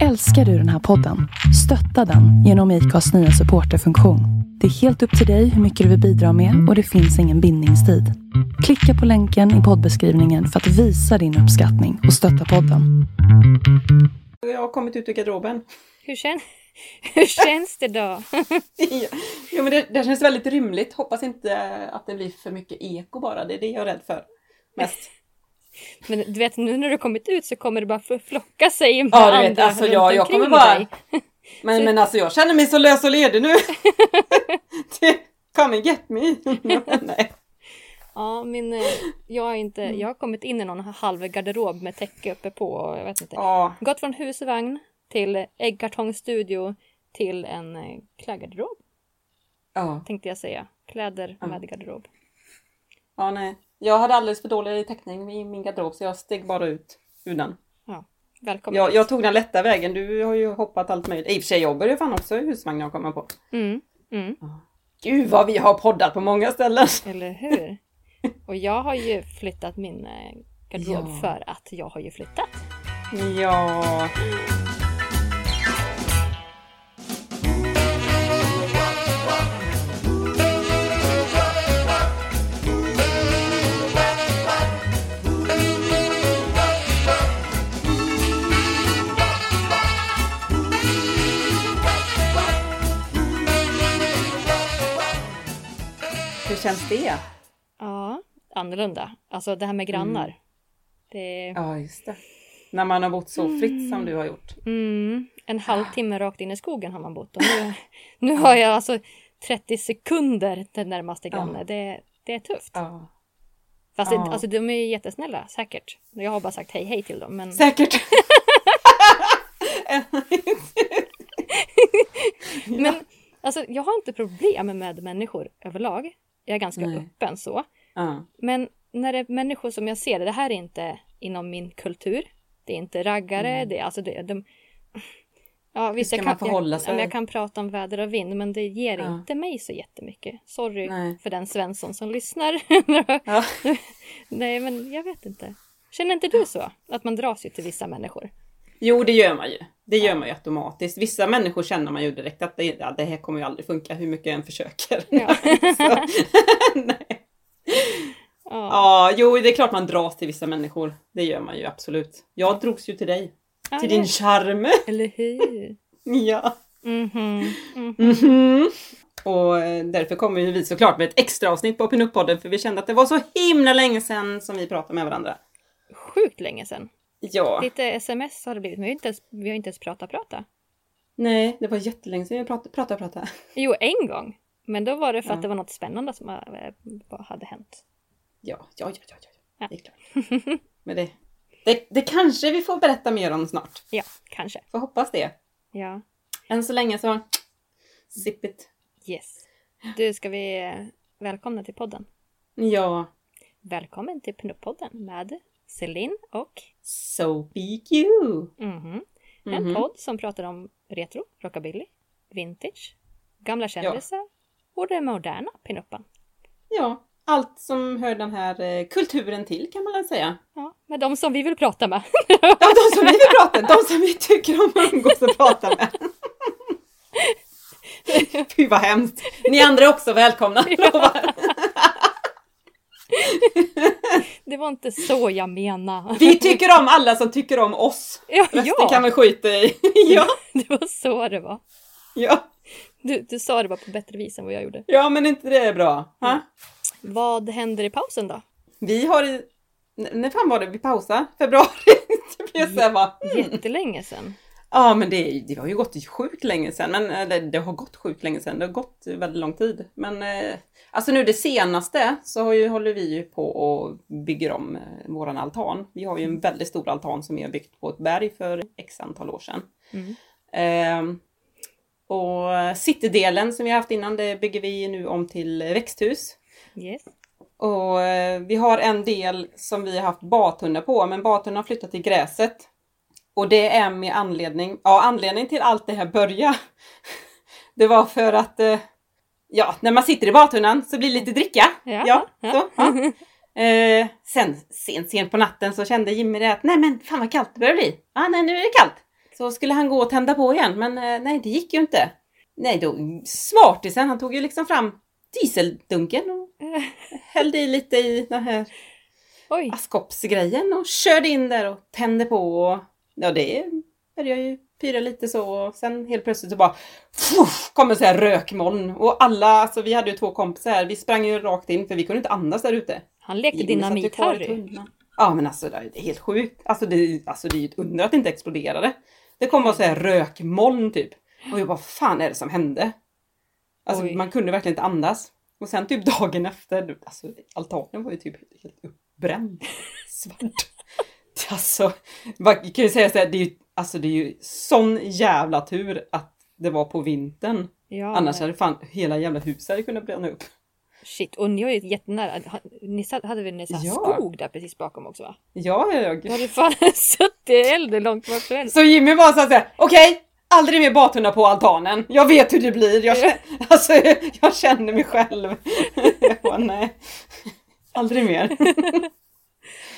Älskar du den här podden? Stötta den genom IKAs nya supporterfunktion. Det är helt upp till dig hur mycket du vill bidra med och det finns ingen bindningstid. Klicka på länken i poddbeskrivningen för att visa din uppskattning och stötta podden. Jag har kommit ut ur garderoben. Hur, kän Hur känns det då? ja, jo, men det, det känns väldigt rymligt. Hoppas inte att det blir för mycket eko bara. Det är det jag är rädd för. Mest. Men du vet nu när du kommit ut så kommer det bara flocka sig med Ja, andra vet, alltså runt jag, jag kommer bara... dig. Men, men alltså jag känner mig så lös och ledig nu. Come and get me. Nej. Ja, min, eh, jag, har inte, jag har kommit in i någon halv garderob med täcke uppe på och jag vet inte. Ja, Gått från husvagn till äggkartongstudio till en eh, klädgarderob ja, tänkte jag säga. Kläder Ja. med garderob. ja, nej. Jag hade alldeles för dålig täckning i min garderob så jag steg bara ut ur den. Välkommen. Jag, jag tog den lätta vägen. Du har ju hoppat allt möjligt. I och för sig jobbar ju fan också i husvagn jag kommer på. Mm, mm, Gud vad vi har poddat på många ställen. eller hur? Och jag har ju flyttat min eh, garderob Ja. för att jag har ju flyttat. Ja. Hur känns det? Ja, annorlunda. Alltså det här med grannar. Det är Ja, just det. När man har bott så fritt som du har gjort. mm, en halvtimme rakt in i skogen har man bott. Och nu, nu har jag alltså 30 sekunder till närmaste granne. Det, det är tufft. Ja. Fast Ja. det, alltså, de är ju jättesnälla, säkert. Jag har bara sagt hej hej till dem. Men Säkert. Men alltså, jag har inte problem med människor överlag. Jag är ganska Nej. öppen så. ja. Men när det är människor som jag ser det, det här är inte inom min kultur. Det är inte raggare, det är alltså det, de... Ja, visst, jag kan, jag, sig? ja, jag kan prata om väder och vind, men det ger Ja. inte mig så jättemycket. Sorry Nej. för den Svensson som lyssnar. Nej, men jag vet inte. Känner inte du så? Att man dras ju till vissa människor? Jo, det gör man ju. Det gör man ju automatiskt. Vissa människor känner man ju direkt att det, ja, det här kommer ju aldrig funka hur mycket jag än försöker. Ja. Nej. Ja. Ja, jo, det är klart man dras till vissa människor. Det gör man ju absolut. Jag drogs ju till dig. Ja, Till ja. din charm. Eller hur? Ja. Mhm. mhm. Mhm. Och eh, därför kommer ju vi såklart med ett extra avsnitt på Pinup-podden för vi kände att det var så himla länge sedan som vi pratade med varandra. Sjukt länge sedan. Ja, Lite sms har det blivit, men vi har inte ens, vi har inte ens pratat prata. nej, det var jättelänge sedan vi pratade, pratade, pratade. Jo, en gång. Men då var det för Ja. att det var något spännande som eh, hade hänt. Ja, ja, ja, ja, ja. Ja. det är klart. Men det, det, det kanske vi får berätta mer om snart. Ja, kanske. Får hoppas det. Ja. Än så länge så, zip it. Yes. Du, ska vi eh, välkomna till podden? Ja, Välkommen till Pinup-podden med Celine och so be you. mhm, en Mhm. podd som pratar om retro, rockabilly, vintage, gamla kändisar och den moderna pinuppen. Ja, allt som hör den här eh, kulturen till kan man väl säga. Ja, med de som vi vill prata med. Ja, de som vi vill prata med, de som vi tycker om att umgås och prata med. Fy vad hemskt. Ni andra är också välkomna. lovar. Var inte så jag menade. Vi tycker om alla som tycker om oss. Ja, Resten ja. kan vi skita i. ja, det var så det var. ja, Du, du sa det bara på bättre vis än vad jag gjorde. ja, men inte det är bra. Ha? Vad händer i pausen då? Vi har i... När fan var det vi pausade? Februari? här bara, mm. Jättelänge sedan. Ja, men det, det har ju gått sjukt länge sedan. Men, eller, det har gått sjukt länge sedan. Det har gått väldigt lång tid. Men eh, alltså nu det senaste så har ju, håller vi ju på och bygger om eh, våran altan. Vi har ju en väldigt stor altan som vi har byggt på ett berg för x antal år sedan. Mm. Ehm, och citydelen som vi har haft innan, det bygger vi nu om till växthus. Yes. Och eh, vi har en del som vi har haft bathundar på, men bathundarna har flyttat till gräset. Och det är med anledning, ja anledningen till allt det här började. Det var för att, eh, ja när man sitter i bathundan så blir det lite dricka. Ja, ja, ja. Så, ja. Eh, sen sent, sent på natten så kände Jimmy det att nej men fan vad kallt det börjar bli. Ja nej nu är det kallt. Så skulle han gå och tända på igen, men eh, nej det gick ju inte. Nej, då smartisen, han tog ju liksom fram dieseldunken och hällde i lite i den här Oj, askkoppsgrejen och körde in där och tände på. Och, ja, det började ju pyra lite så och sen helt plötsligt så bara fuff, kom en sån här rökmoln och alla, alltså vi hade ju två kompisar här, vi sprang ju rakt in för vi kunde inte andas där ute. han lekte dynamit-Harry. Ja men alltså det är helt sjukt. Alltså det, alltså det är ju ett under att det inte exploderade. Det kom bara så här rökmoln typ. Och jag bara, vad fan är det som hände? Alltså Oj. man kunde verkligen inte andas. Och sen typ dagen efter, alltså altanen var ju typ helt uppbränd. Svart. Alltså, man kan ju säga så här, det är ju, alltså det är ju sån jävla tur att det var på vintern. Ja, Annars hade fan hela jävla huset kunnat bränna upp. Shit, och ni var ju jättenära. Ni satt- hade väl en Ja. skog där precis bakom också va? Ja, jag... Du hade fan suttit i elden långt bort från elden. Så Jimmy var så här, okej, aldrig mer badtunna på altanen. Jag vet hur det blir. Jag, känner, alltså, jag känner mig själv. Jag bara, nej. Aldrig mer.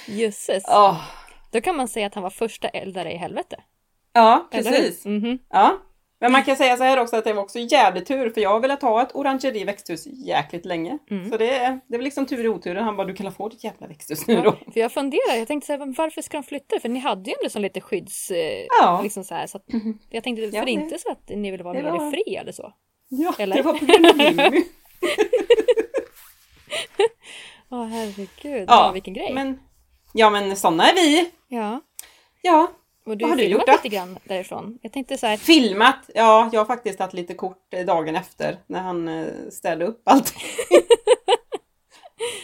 Jösses. Ja, Då kan man säga att han var första eldare i helvete. ja precis. Mhm. Ja. Men man kan säga så här också att det var också jävligt tur för jag har velat ha ett orangeri växthus jäkligt länge. Mm. Så det, är- det väl liksom tur i oturen. Han bara, du kan få ditt jävla växthus nu då. Ja, för jag funderar, jag tänkte så här, varför ska de flytta? För ni hade ju ändå som lite skydds... eh, Ja. Liksom så här, så att, jag tänkte, för Ja, det- inte så att ni ville vara det mer var- fri eller så. Ja, Eller? det var på grund av Jimmy. Åh herregud, Ja, ja, vilken grej. Men, ja men sådana är vi. Ja, Ja, och du Vad har du gjort då? lite grann därifrån. Jag tänkte så här, Filmat? Ja, jag har faktiskt tagit lite kort eh, dagen efter när han eh, städade upp allt.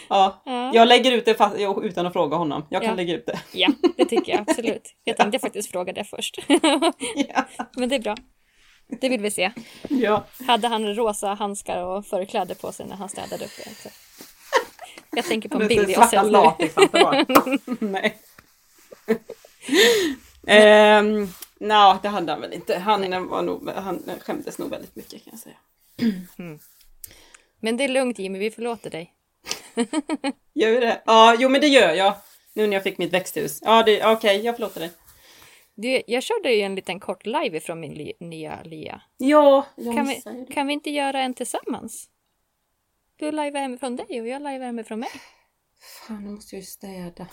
ja, ja, jag lägger ut det fast, utan att fråga honom. Jag kan Ja. lägga ut det. ja, det tycker jag absolut. Jag tänkte faktiskt fråga det först. ja. Men det är bra. Det vill vi se. ja. Hade han rosa handskar och förkläde på sig när han städade upp det? Jag tänker på en bild i svarta oss nu. Nej. Ehm, Nja, det hade han väl inte. Han, var nog, han skämdes nog väldigt mycket kan jag säga. Men det är lugnt Jimmy, vi förlåter dig. Gör vi det? Ja, jo men det gör jag. Nu när jag fick mitt växthus. Ja, det- okej, jag förlåter dig. Du, jag körde ju en liten kort live ifrån min li- nya lia. Ja, jag Kan vi, det. kan vi inte göra en tillsammans? Du live hemifrån dig och jag live hemifrån mig. Fan, nu måste jag ju städa.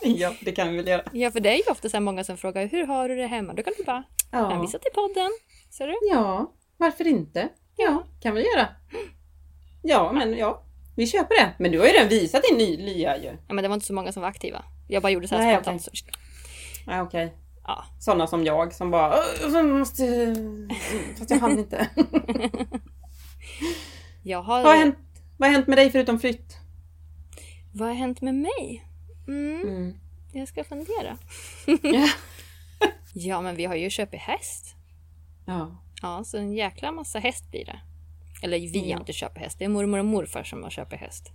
ja, det kan vi väl göra. Ja, för det är ju ofta så här många som frågar hur har du det hemma? Då kan du bara Ja, hänvisa till podden. Ser du? ja varför inte? Ja, kan vi göra. Ja, men ja, vi köper det. Men du har ju redan visat din ny lya ju. Ja, men det var inte så många som var aktiva. Jag bara gjorde så här Nej, spontant. så- Ja, okej. Ja. Sådana som jag som bara "Åh, jag måste... Fast jag hann inte. Jag har... Vad har hänt, vad har hänt med dig förutom flytt? Vad har hänt med mig? Mm, Mm. jag ska fundera. Ja. Ja, men vi har ju köpt häst. Ja. Ja, så en jäkla massa häst blir det. Eller vi har Mm. inte köpt häst. Det är mormor och morfar som har köpt häst.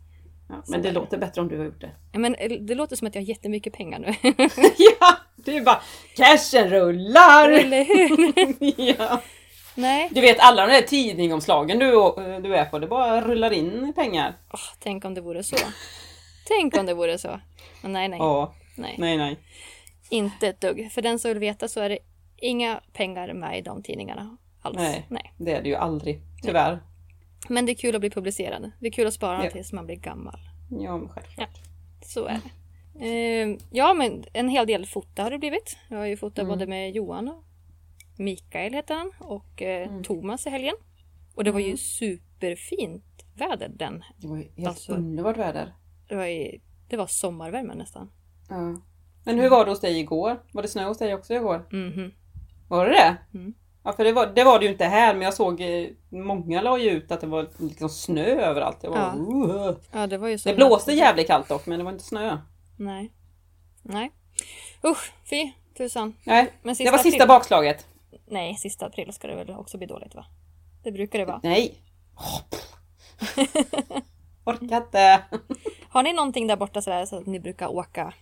ja. Men det. låter bättre om du har gjort det. Ja, Men eh, det låter som att jag har jättemycket pengar nu. ja, det är bara cashen rullar! Eller hur? ja. Nej. Du vet alla de där tidningsomslagen du, du är på, det bara rullar in pengar. Åh, tänk om det vore så. Tänk om det vore så. Men nej, nej, Ja, nej. nej nej. Inte ett dugg. För den som vill veta så är det inga pengar med i de tidningarna alls. Nej. nej. Det är det ju aldrig, tyvärr. Men det är kul att bli publicerad. Det är kul att spara Ja. tills man blir gammal. Ja, men självklart. Så är det. Eh, ja, men en hel del fota har det blivit. Jag har ju fotat Mm. både med Johan och Mikael heter han och eh, Mm. Thomas i helgen. Och det var ju Mm. superfint väder den. Det var ju helt Alltså- underbart väder. Det var, ju, det var sommarvärme nästan. Ja. Men hur var det hos dig igår? Var det snö hos dig också igår? Mhm. Var det det? Mm. Ja, för det var, det var det ju inte här, men jag såg eh, många la ju ut att det var liksom snö överallt. Jag var, Ja. "Uh." Ja, det var ju så. Det blåste jävligt kallt dock, men det var inte snö. Nej. Nej. Usch, fy tusan. Nej, Men det var sista april- bakslaget. Nej, sista april ska det väl också bli dåligt va? Det brukar det vara. Nej. Pff. Orkar inte. Har ni någonting där borta sådär så att ni brukar åka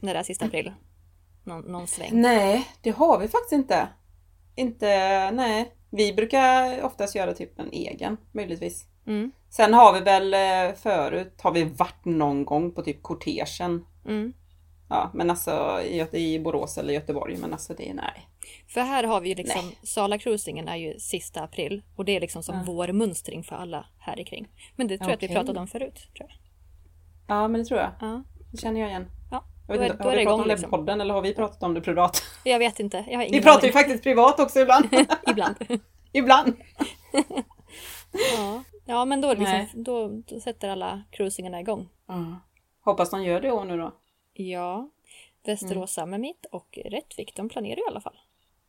när det är sista april? Någon, någon sväng? Nej, det har vi faktiskt inte. Inte, nej. Vi brukar oftast göra typ en egen, möjligtvis. Mm. Sen har vi väl eh, förut, har vi varit någon gång på typ kortegen. Mm. Ja, men alltså i, i Borås eller Göteborg, men alltså det är nej. För här har vi ju liksom, Sala-cruisingen är ju sista april och det är liksom som Ja. vår mönstring för alla här i kring. Men det tror jag att vi pratade om förut. Tror jag. Ja, men det tror jag. Ja. Det känner jag igen. Ja, Jag då vet inte, då har vi pratat om det liksom. på podden eller har vi pratat om det privat? Jag vet inte. Jag har ingen Vi pratar ju faktiskt privat också ibland. Ibland. ibland. Ja. ja, men då, liksom, då, då sätter alla cruisingarna igång. Hoppas de gör det i år nu då. Ja, Västerås Mm. Meet och Rättvik, de planerar ju i alla fall.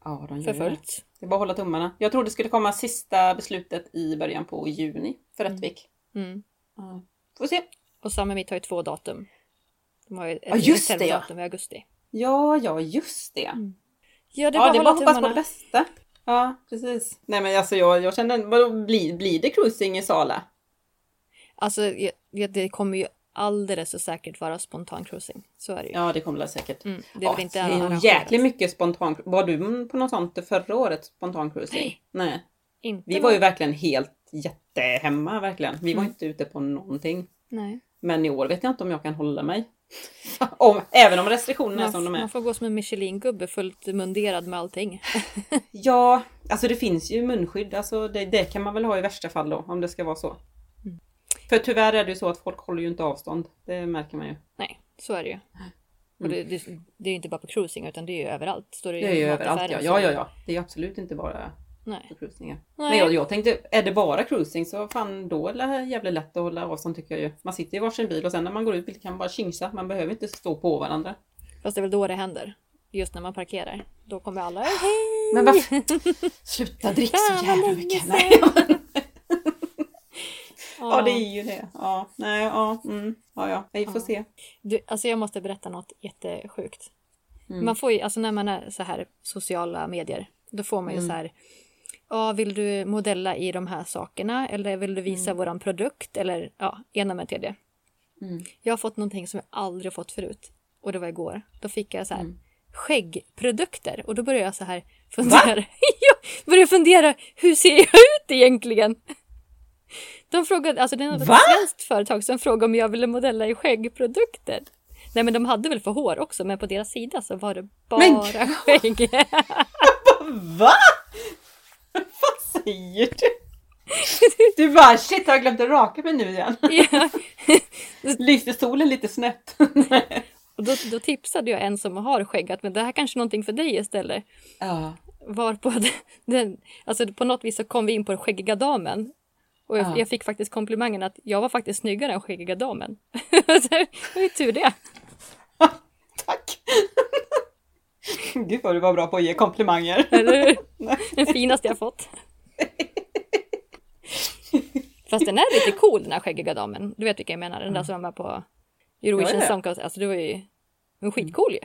Ja, de gör det. fullt. Det är bara att hålla tummarna. Jag trodde det skulle komma sista beslutet i början på juni för Rättvik. Mm. Ja. Får se. Och Summer Meet har ju två datum. De har ju ett Ja, just det, ja. reservdatum i augusti. Ja, ja, just det. Ja, det är ja, det är bara att hoppas på det bästa. Ja, precis. Nej men alltså jag, jag kände, vadå, blir, blir det cruising i Sala? Alltså, ja, ja, det kommer ju alldeles så säkert vara spontan cruising. Så är det ju. Ja, det kommer det säkert. Mm, det är väl inte det är jäkligt mycket spontan Var du på något sånt förra året? Spontan cruising? Nej. Nej. Inte Vi var ju verkligen helt jättehemma verkligen. Vi var Mm. inte ute på någonting. Nej. Men i år vet jag inte om jag kan hålla mig. om, även om restriktionerna är som de är. man får gå som en Michelin-gubbe fullt munderad med allting. Ja, alltså det finns ju munskydd. Alltså det, det kan man väl ha i värsta fall då, om det ska vara så. Mm. För tyvärr är det ju så att folk håller ju inte avstånd. Det märker man ju. Nej, så är det ju. Och det, det, det är ju inte bara på cruising utan det är ju överallt. Står det Det är ju överallt ja. Ja, ja, ja. Det är absolut inte bara Nej. för cruisingar. Nej. Men jag, jag tänkte, är det bara cruising så fan då är det jävligt lätt att hålla avstånd tycker jag ju. Man sitter i varsin bil och sen när man går ut kan man bara tjingsa. Man behöver inte stå på varandra. Fast det är väl då det händer. Just när man parkerar. Då kommer alla hej! Men varför? Sluta dricka så jävla mycket. Nej, ja, det är ju det. Ja, nej, ja, mm, ja, ja. Vi får Ja. se. Du, alltså jag måste berätta något jättesjukt. Mm. Man får ju, alltså när man är så här sociala medier, då får man ju Mm. så här Ja, vill du modella i de här sakerna eller vill du visa våran produkt eller ja, ena med tredje. Mm. Jag har fått någonting som jag aldrig fått förut och det var igår. Då fick jag så här Mm. skäggprodukter och då började jag så här fundera. jag började fundera, hur ser jag ut egentligen? De frågade, alltså det är något Va? svenskt företag som frågade om jag ville modella i skäggprodukter. Nej men de hade väl för hår också men på deras sida så var det bara Men skägg. Va? Vad säger du? Du bara shit, har jag glömt att raka mig nu igen? ja. Lyfter solen lite snett? Och då, då tipsade jag en som har skägg att men det här kanske är någonting för dig istället. ja. Varpå den, den, alltså på något vis så kom vi in på den skäggiga damen. Och jag, Ja. jag fick faktiskt komplimangen att jag var faktiskt snyggare än skäggiga damen. Det var ju tur det. Tack! Gud vad du var bra på att ge komplimanger. Eller hur? Den finaste jag fått. Fast den är lite cool den här skäggiga damen. Du vet vilka jag menar, den där som var på Eurovision. Song Contest. Alltså det var ju en skitcool ju.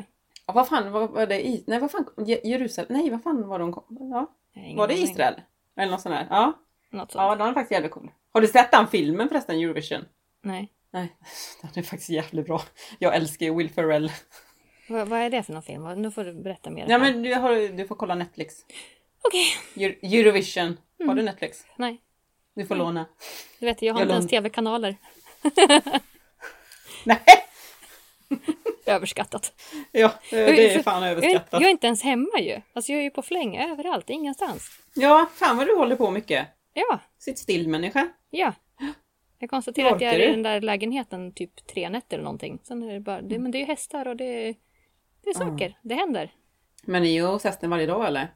Ja, vad fan var, var det i? Nej, vad fan? Je- Jerusalem? Nej, vad fan var de? Ja. Var det. Israel? Eller något sånt där? Ja. Något sånt. Ja, den är faktiskt jävligt cool. Har du sett den filmen förresten, Eurovision? Nej. Nej, den är faktiskt jävligt bra. Jag älskar ju Will Ferrell. Vad, vad är det för någon film? Nu får du berätta mer. Ja, men du, har, du får kolla Netflix. Okej. Euro- Eurovision. Har Mm. du Netflix? Nej. Du får låna. Du vet, jag har Jag inte ens tv-kanaler. Nej! Överskattat. Ja, det är fan Jag är, överskattat. jag är inte ens hemma ju. Alltså jag är ju på fläng överallt, ingenstans. Ja, fan vad du håller på mycket. Ja, Sitt still människa. ja. Jag konstaterar att jag är i den där lägenheten typ tre nätter eller någonting. Sen är det bara, det, men det är ju hästar och det det är saker. Det händer. Men ni är hos hästen varje dag eller?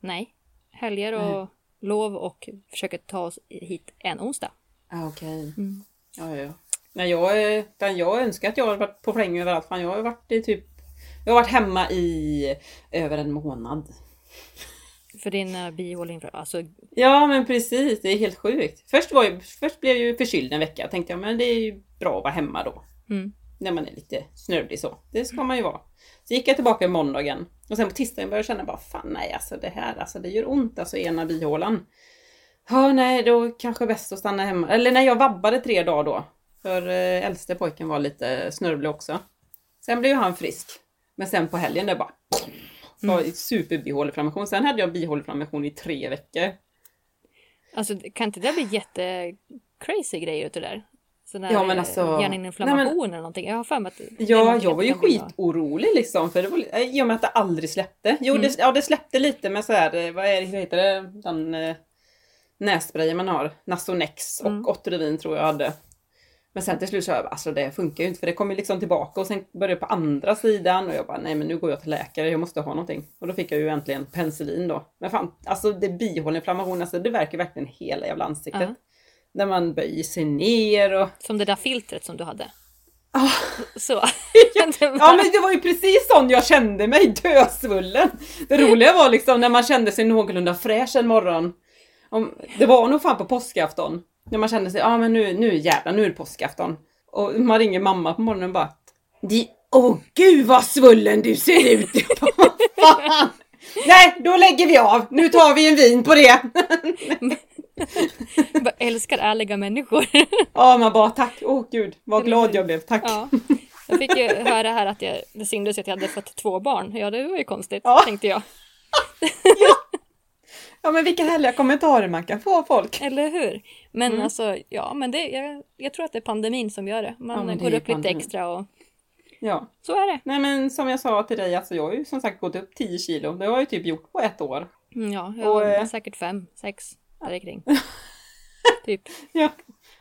Nej. Helger och lov och försöker ta oss hit en onsdag. Ah, okej. Mm. Ja, ja. Nej, jag, jag önskar att jag hade varit på fläng överallt. Fan, jag har varit i typ... Jag har varit hemma i över en månad. För din uh, bihålning, alltså Ja, men precis. Det är helt sjukt. Först, var jag, först blev jag ju förkyld en vecka. Tänkte jag, men det är ju bra att vara hemma då. mm. När man är lite snördig så. Det ska man ju vara. Så gick jag tillbaka i måndagen. Och sen på tisdagen började jag känna bara, fan nej alltså det här, alltså det gör ont alltså ena bihålan. Ja, nej, då kanske bäst att stanna hemma. Eller nej, jag vabbade tre dagar då. För eh, äldste pojken var lite snörvlig också. Sen blev han frisk. Men sen på helgen det bara... var mm. superbihåleinflammation. Sen hade jag bihåleinflammation i tre veckor. Alltså kan inte det bli jätte crazy grejer det där? Så sån där Ja, men alltså- hjärninflammation nej, men- eller någonting. Jag har för mig att Ja, jag var ju skitorolig liksom. För det var, eh, I och med att det aldrig släppte. Jo, Mm. det, ja, det släppte lite med så här, eh, vad är det, vad heter det, den eh, nässprayen man har. Nasonex och Mm. Otrivin tror jag hade. Men sen till slut så jag, alltså det funkar ju inte för det kom ju liksom tillbaka och sen började det på andra sidan och jag bara nej men nu går jag till läkare, jag måste ha någonting. Och då fick jag ju äntligen penicillin då. Men fan, alltså det bihåller inflammation, alltså det verkar verkligen hela jävla ansiktet. Ja. När man böjer sig ner och... Som det där filtret som du hade. Ah. Så. Ja men det var ju precis sån jag kände mig, dösvullen. Det roliga var liksom när man kände sig någorlunda fräsch en morgon. Om, det var nog fan på påskafton. När man kände sig, ja ah, men nu, nu jävlar, nu är det påskafton. Och man ringer mamma på morgonen och bara "Di- Åh gud vad svullen du ser ut! Nej, då lägger vi av. Nu tar vi en vin på det. Jag älskar ärliga människor. Ja, man bara tack. Åh gud, vad glad jag blev. Tack. Ja. Jag fick ju höra här att jag, det syntes att jag hade fått två barn. Ja, det var ju konstigt, Ja. tänkte jag. Ja, men vilka härliga kommentarer man kan få av folk. Eller hur? Men Mm. alltså, ja, men det, jag, jag tror att det är pandemin som gör det. Man Ja, det går upp lite pandemin. extra och Ja. så är det. Nej men som jag sa till dig, alltså jag har ju som sagt gått upp 10 kilo. Det har jag ju typ gjort på ett år. Mm, Ja, jag Och, har eh, säkert fem, sex där kring. typ. Ja.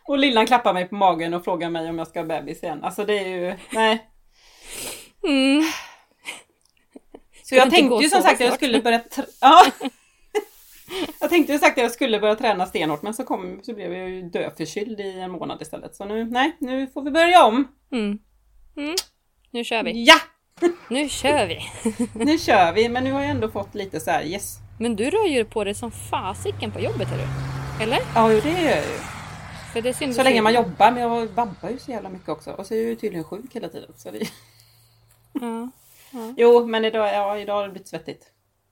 Och lillan klappar mig på magen och frågar mig om jag ska ha bebis igen. Alltså det är ju, nej. Mm. Så jag tänkte ju som sagt att jag skulle börja ja. Jag tänkte ju sagt att jag skulle börja träna stenhårt men så, kom, så blev jag ju dödförkyld i en månad istället. Så nu, nej, nu får vi börja om. Mm. Mm. Nu kör vi. Ja! Nu kör vi. Nu kör vi, men nu har jag ändå fått lite så här, yes. Men du rör ju på dig som fasiken på jobbet, hör du. Eller? Ja, det gör jag ju. För det Så länge man jobbar, men jag vabbar ju så jävla mycket också. Och så är jag ju tydligen sjuk hela tiden. Så det... Ja, Jo, men idag, ja, idag har det blivit svettigt.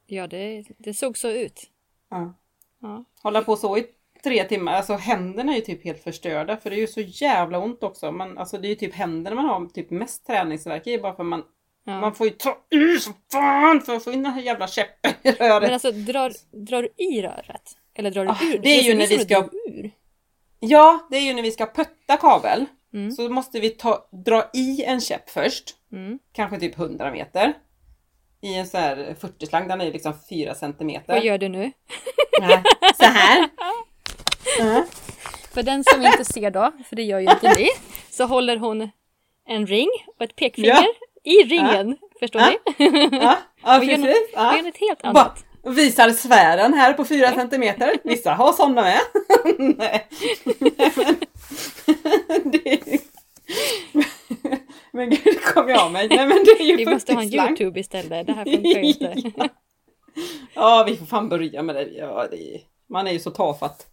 ja det, det såg så ut. Ja. Ja. Hålla på så i tre timmar, alltså händerna är ju typ helt förstörda för det är ju så jävla ont också. Man, alltså det är ju typ händerna man har typ mest träningsvärk i bara för man, Ja. man får ju ta i så fan för att få in den här jävla käppen i röret. Men alltså, drar, drar du i röret? Eller drar du Ah, ur? det är ju när som vi ska- Ur. Ja, det är ju när vi ska putta kabel. Mm. Så måste vi ta, dra i en käpp först. Mm. Kanske typ 100 meter. I en så här 40-slang, den är ju liksom 4 centimeter. Vad gör du nu? Nej, Så här. Ja. För den som inte ser då, för det gör ju inte ni, så håller hon en ring och ett pekfinger Ja. i ringen. Förstår Ja. ni? Ja, ja precis. Ja. gör något helt annat. visar sfären här på 4 centimeter. Vissa har sådana med. Nej. Men, det är... men gud, kom jag av mig. Nej men det är ju Vi måste ha en 40-slang. Youtube istället. Det här funkar ju inte. ja. ja, vi får fan börja med det. Ja, det är... Man är ju så tafatt.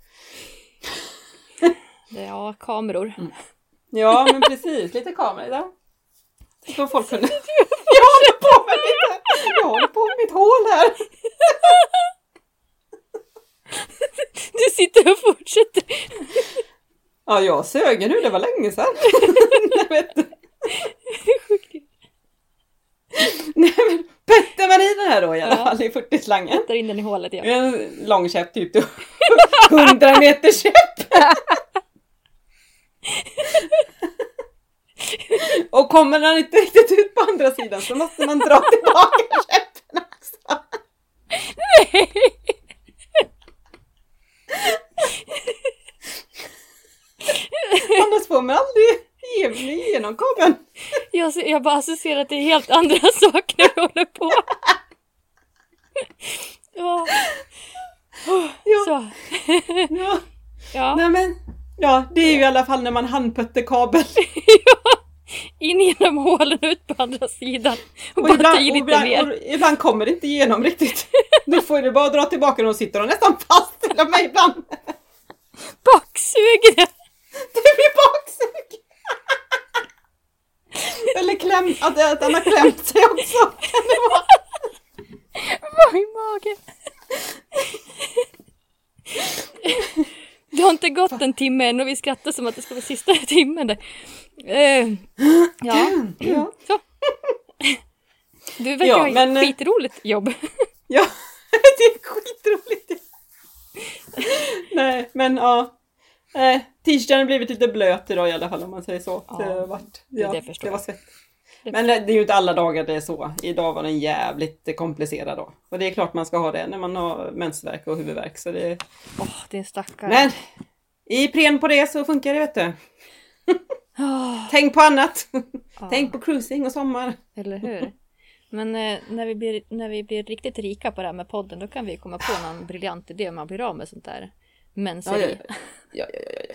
Ja, kameror. Ja, men precis. Lite kamera där. Så folk kunde... Jag håller på med lite... Jag håller på med mitt hål här. Du sitter och fortsätter. Ja, jag sög nu. Det var länge sedan. Nej, vet du. Nej, men puttar man i den här då i alla Ja. fall i 40-slangen. Sätter in den i hålet ja. En lång käpp, typ 100 meter käpp. Och kommer den inte riktigt ut på andra sidan så måste man dra tillbaka käppen också. Annars får man aldrig ge- igenom kabeln. Jag, bara associerar det är helt andra saker vi håller på. Ja. Ja. Så. Ja. Ja. Nej men, ja det är ju i alla fall när man handputtar kabel. In genom hålen ut på andra sidan. Och, Och ibland, och ibland, och ibland kommer det inte igenom riktigt. Då får du bara dra tillbaka den och sitter de nästan fast till och med ibland. Baksug det! Det blir baksug. Eller kläm, att, att den har klämt sig också. Kan det vara? Var i magen. Det har inte gått en timme än och vi skrattar som att det ska vara sista timmen där. Eh, ja, Ja. så. Du verkar Ja, ha men, eh, ett skitroligt jobb. ja, det är skitroligt. Nej, men ja. Eh, T-shirten har blivit lite blöt idag i alla fall om man säger så. Ja, det, det- ja, det det var svett. Det- Men det det är ju inte alla dagar det är så. Idag var den jävligt komplicerad då. Och det är klart man ska ha det när man har mensvärk och huvudvärk. Så det... Åh, din stackare. Men i pren på det så funkar det vet du. Åh, Tänk på annat! ja, Tänk på cruising och sommar. Eller hur? Men eh, när, vi blir, när vi blir riktigt rika på det här med podden då kan vi komma på någon briljant idé om man blir av med sånt där men ja, ja, ja, ja,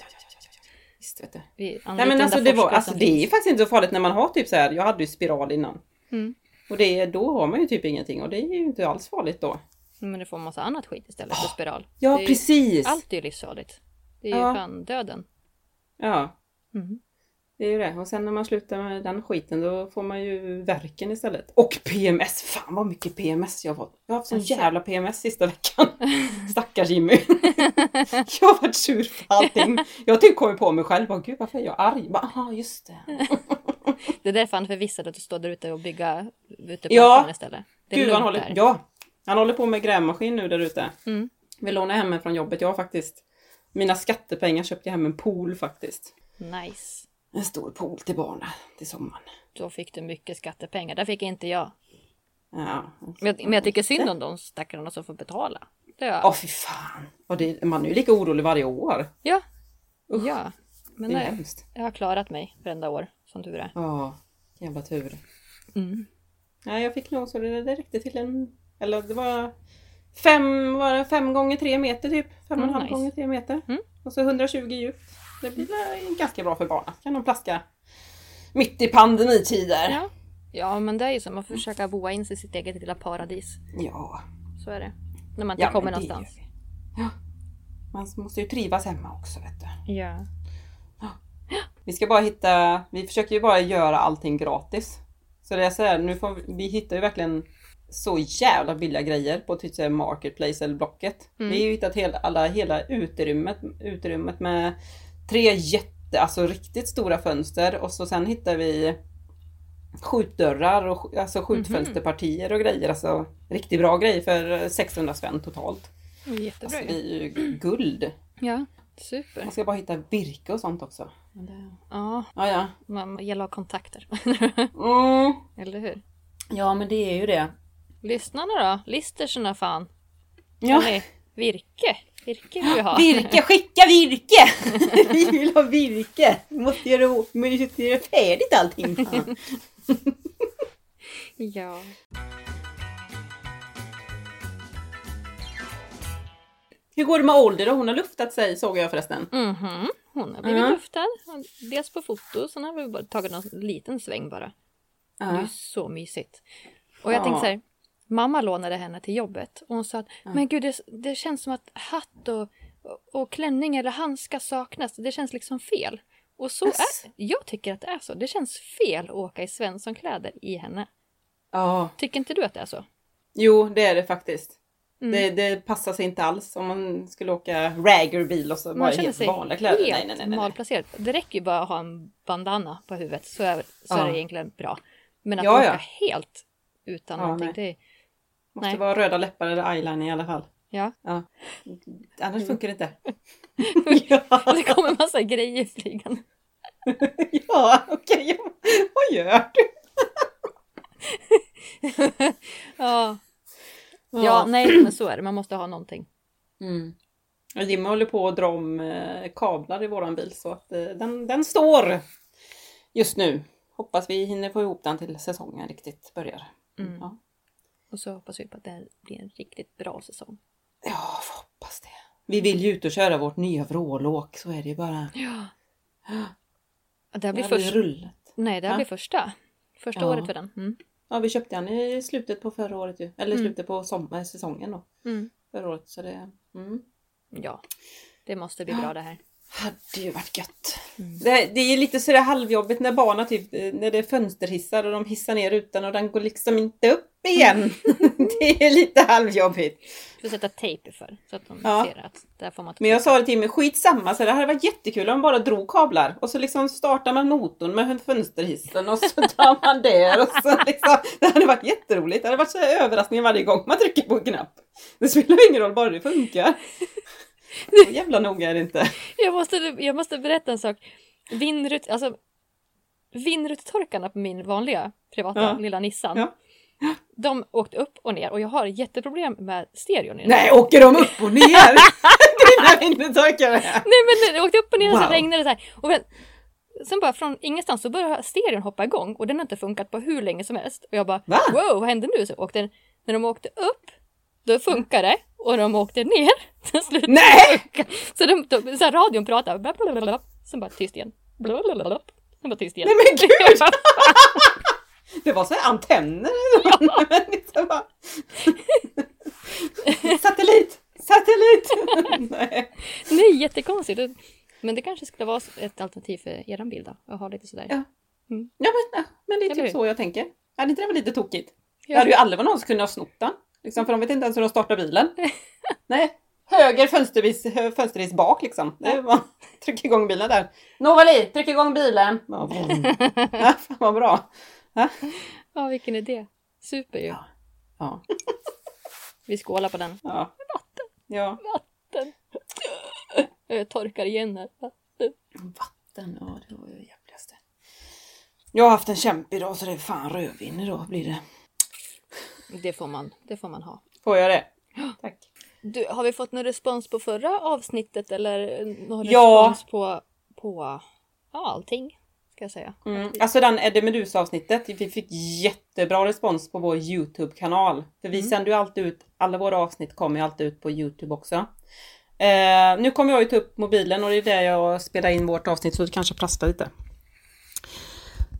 Visst vet du. Vi Nej men alltså det, var, alltså det är faktiskt inte så farligt när man har typ så här. Jag hade ju spiral innan. Mm. Och det, då har man ju typ ingenting och det är ju inte alls farligt då. Mm, men du får massa annat skit istället för ah, spiral. Ja ju, precis! allt är ju livsfarligt. Det är ju ja. fan döden. Ja. Mm det är ju det. Och sen när man slutar med den skiten då får man ju verken istället. Och PMS! Fan vad mycket PMS jag har fått. Jag har haft sån Alltså. jävla PMS sista veckan. Stackars Jimmy. jag har varit sur för allting. Jag har typ kommit på mig själv. Bara, Gud varför är jag arg? Bara, Aha, just det. Det är därför han förvissade att du står där ute och bygga ute på Ja. istället. Det är Gud, han håller, där. ja, han håller på med grävmaskin nu där ute. Mm. Vi lånar hem från jobbet. Jag har faktiskt mina skattepengar köpte jag hem en pool faktiskt. Nice. En stor pool till barnen till sommaren. Då fick du mycket skattepengar. Det fick inte jag. Ja. Men jag, men jag tycker synd om de stackarna som får betala. Jag. Åh fy fan. Och det, man är ju lika orolig varje år. Ja. Usch. Ja. Men det är nej, hemskt. jag har klarat mig varenda år, som tur är. Ja, jävla tur. Mm. Nej, jag fick nog så det, det räckte till en... Eller det var fem, var det fem gånger tre meter typ. Fem och en Mm, halv gånger tre meter. Mm. Och så 120 djupt. Det blir väl ganska bra för barnen. Kan de plaska mitt i pandemitider. Ja. ja, men det är ju som att försöka boa in sig i sitt eget lilla paradis. Ja. Så är det. När man inte Ja, kommer någonstans. Ja. Man måste ju trivas hemma också vet du. Ja. Vi ska bara hitta, vi försöker ju bara göra allting gratis. Så det är så här, nu får vi, vi hittar ju verkligen så jävla billiga grejer på typ så Marketplace eller Blocket. Mm. Vi har ju hittat hela, alla, hela utrymmet, utrymmet med tre jätte, alltså riktigt stora fönster och så sen hittar vi skjutdörrar och alltså skjutfönsterpartier och grejer. Alltså riktigt bra grejer för 600 spänn totalt. Jättebra Alltså det är ju guld. Ja, super. Man ska bara hitta virke och sånt också. Det- Ja, Ja, ja. man gäller att ha kontakter. Mm. Eller hur? Ja, men det är ju det. Lyssnarna då? Listerserna fan. Ja. Eller virke. Virke vill vi ha. Virke, skicka virke! Vi vill ha virke! Vi måste göra, måste göra färdigt allting. Ja. Hur går det med ålder då? Hon har luftat sig såg jag förresten. Mhm. Hon har blivit Mm. luftad. Dels på foto, sen har vi bara tagit en liten sväng bara. Det är så mysigt. Och jag Ja. tänkte så här, mamma lånade henne till jobbet och hon sa att men gud det, det känns som att hatt och, och, klänning eller handskar saknas. Det känns liksom fel. Och så Ass. är Jag tycker att det är så. Det känns fel att åka i Svenssonkläder i henne. ja. Tycker inte du att det är så? Jo, det är det faktiskt. Mm. Det, det passar sig inte alls om man skulle åka raggerbil och så Man bara helt vanliga kläder. helt Nej, nej, nej, nej. malplacerad. Det räcker ju bara att ha en bandana på huvudet så är, så Ja. är det egentligen bra. Men att Ja, åka ja. helt utan Ja, någonting, det. Måste nej. vara röda läppar eller eyeliner i alla fall. Ja. Ja. Annars Mm. funkar det inte. Det kommer massa grejer flygande. ja, okej. Vad gör du? Ja. ja, nej men så är det. Man måste ha någonting. Mm. Jimmy håller på att dra om eh, kablar i våran bil så att eh, den, den står just nu. Hoppas vi hinner få ihop den till säsongen riktigt börjar. Mm. Ja. Och så hoppas vi på att det blir en riktigt bra säsong. ja, får hoppas det. Vi vill ju ut och köra vårt nya vrålåk, så är det ju bara. Ja. Det här blir Det vi rullat. Nej, det här Ja. blir första. Första Ja. året för den. Mm. Ja, vi köpte den i slutet på förra året ju. Eller Mm. slutet på sommar, säsongen då. Mm. Förra året, så det... Mm. Ja. Det måste bli bra det här. Hade ju varit gött. Mm. Det, det är lite sådär halvjobbigt när barnen typ, eh, när det är fönsterhissar och de hissar ner rutan och den går liksom inte upp igen. det är lite halvjobbigt. Du får sätta tejp för så att de Ja. ser att där får man Men jag sa det till mig, skitsamma, så det hade varit jättekul om man bara drog kablar och så liksom startar man motorn med fönsterhissen och så drar man där och så liksom, Det hade varit jätteroligt, det hade varit så överraskning varje gång man trycker på en knapp. Det spelar ingen roll, bara det funkar. Så jävla noga är det inte. Jag måste, jag måste berätta en sak. Vindrut, alltså, vindrutetorkarna på min vanliga privata Ja. lilla Nissan. Ja. De åkte upp och ner och jag har jätteproblem med stereon. Nej, åker de upp och ner? Dina vindrutetorkare! Nej men det åkte upp och ner och så Wow. regnade det så här. Och men, sen bara från ingenstans så började stereon hoppa igång och den har inte funkat på hur länge som helst. Och jag bara Va? wow vad hände nu? Så åkte när de åkte upp då funkar det och de åkte ner slutade Nej! det. Så, de, de, så radion pratade blablabla, sen bara tyst igen. Blablabla, sen bara tyst igen. Nej men gud! Det var så här antenner bara... Satellit! Satellit! Nej. Nej jättekonstigt. Men det kanske skulle vara ett alternativ för eran bil då? Att ha lite sådär. Ja. Ja men, men det är typ så jag tänker. Hade inte det varit lite tokigt? Det Ja. hade ju aldrig varit någon som kunde ha snott den. Liksom, för de vet inte ens hur de startar bilen. Nej. Höger fönstervis, fönstervis bak liksom. Det bara tryck igång bilen där. Novali, tryck igång bilen! Ja, fan vad bra. Ja. Ja vilken idé. Super ju. Ja. Ja. Vi skålar på den. ja. Ja. Vatten. Jag torkar igen här. Vatten. Vatten, ja det var ju det jävligaste. Jag har haft en kämp idag så det är fan rödvin idag blir det. Det får man, det får man ha. Får jag det? Tack. Du, har vi fått någon respons på förra avsnittet eller någon Ja. respons på, på ja, allting? Ska jag säga. Mm. Alltså den Eddie Meduza avsnittet, vi fick jättebra respons på vår Youtube-kanal. För vi sänder ju alltid ut, alla våra avsnitt kommer ju alltid ut på Youtube också. Eh, nu kommer jag ju ta upp mobilen och det är där jag spelar in vårt avsnitt så det kanske prasslar lite.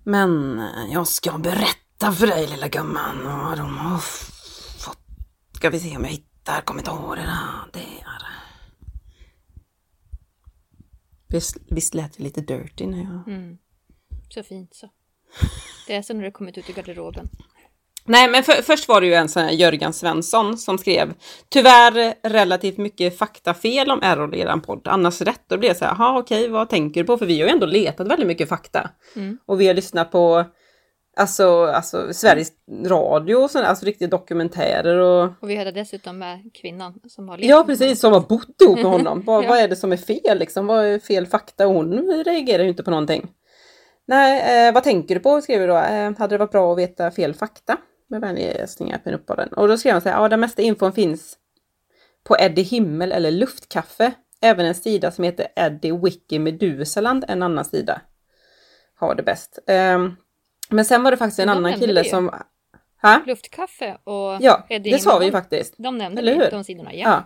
Men jag ska berätta för dig lilla gumman vad de har fått. Ska vi se om jag hittar kommentarerna. Där. Visst, visst lät det lite dirty när jag... Mm. Så fint så. Det är så när det kommit ut i garderoben. Nej, men för, först var det ju en sån här Jörgen Svensson som skrev tyvärr relativt mycket faktafel om Errol i eran podd, annars rätt. Då blev det så här, jaha okej, vad tänker du på? För vi har ju ändå letat väldigt mycket fakta. Mm. Och vi har lyssnat på alltså, alltså Sveriges Radio, och sån, alltså riktiga dokumentärer och Och vi hade dessutom med kvinnan som har Ja precis, som har bott ihop med honom. Vad, Ja. vad är det som är fel liksom? Vad är fel fakta? Och hon reagerar ju inte på någonting. Nej, eh, vad tänker du på? skrev vi då. Eh, hade det varit bra att veta fel fakta? Med vänliga hälsningar på uppbaren. Och då skrev han så här, ja den mesta infon finns på Eddie Himmel eller Luftkaffe. Även en sida som heter Eddie Wiki Medusaland, en annan sida. Har det bäst. Eh, men sen var det faktiskt en annan kille det som... Ha? Luftkaffe och Ja, Eddie det sa vi ju faktiskt. De nämnde Eller hur? de sidorna, ja. Ja.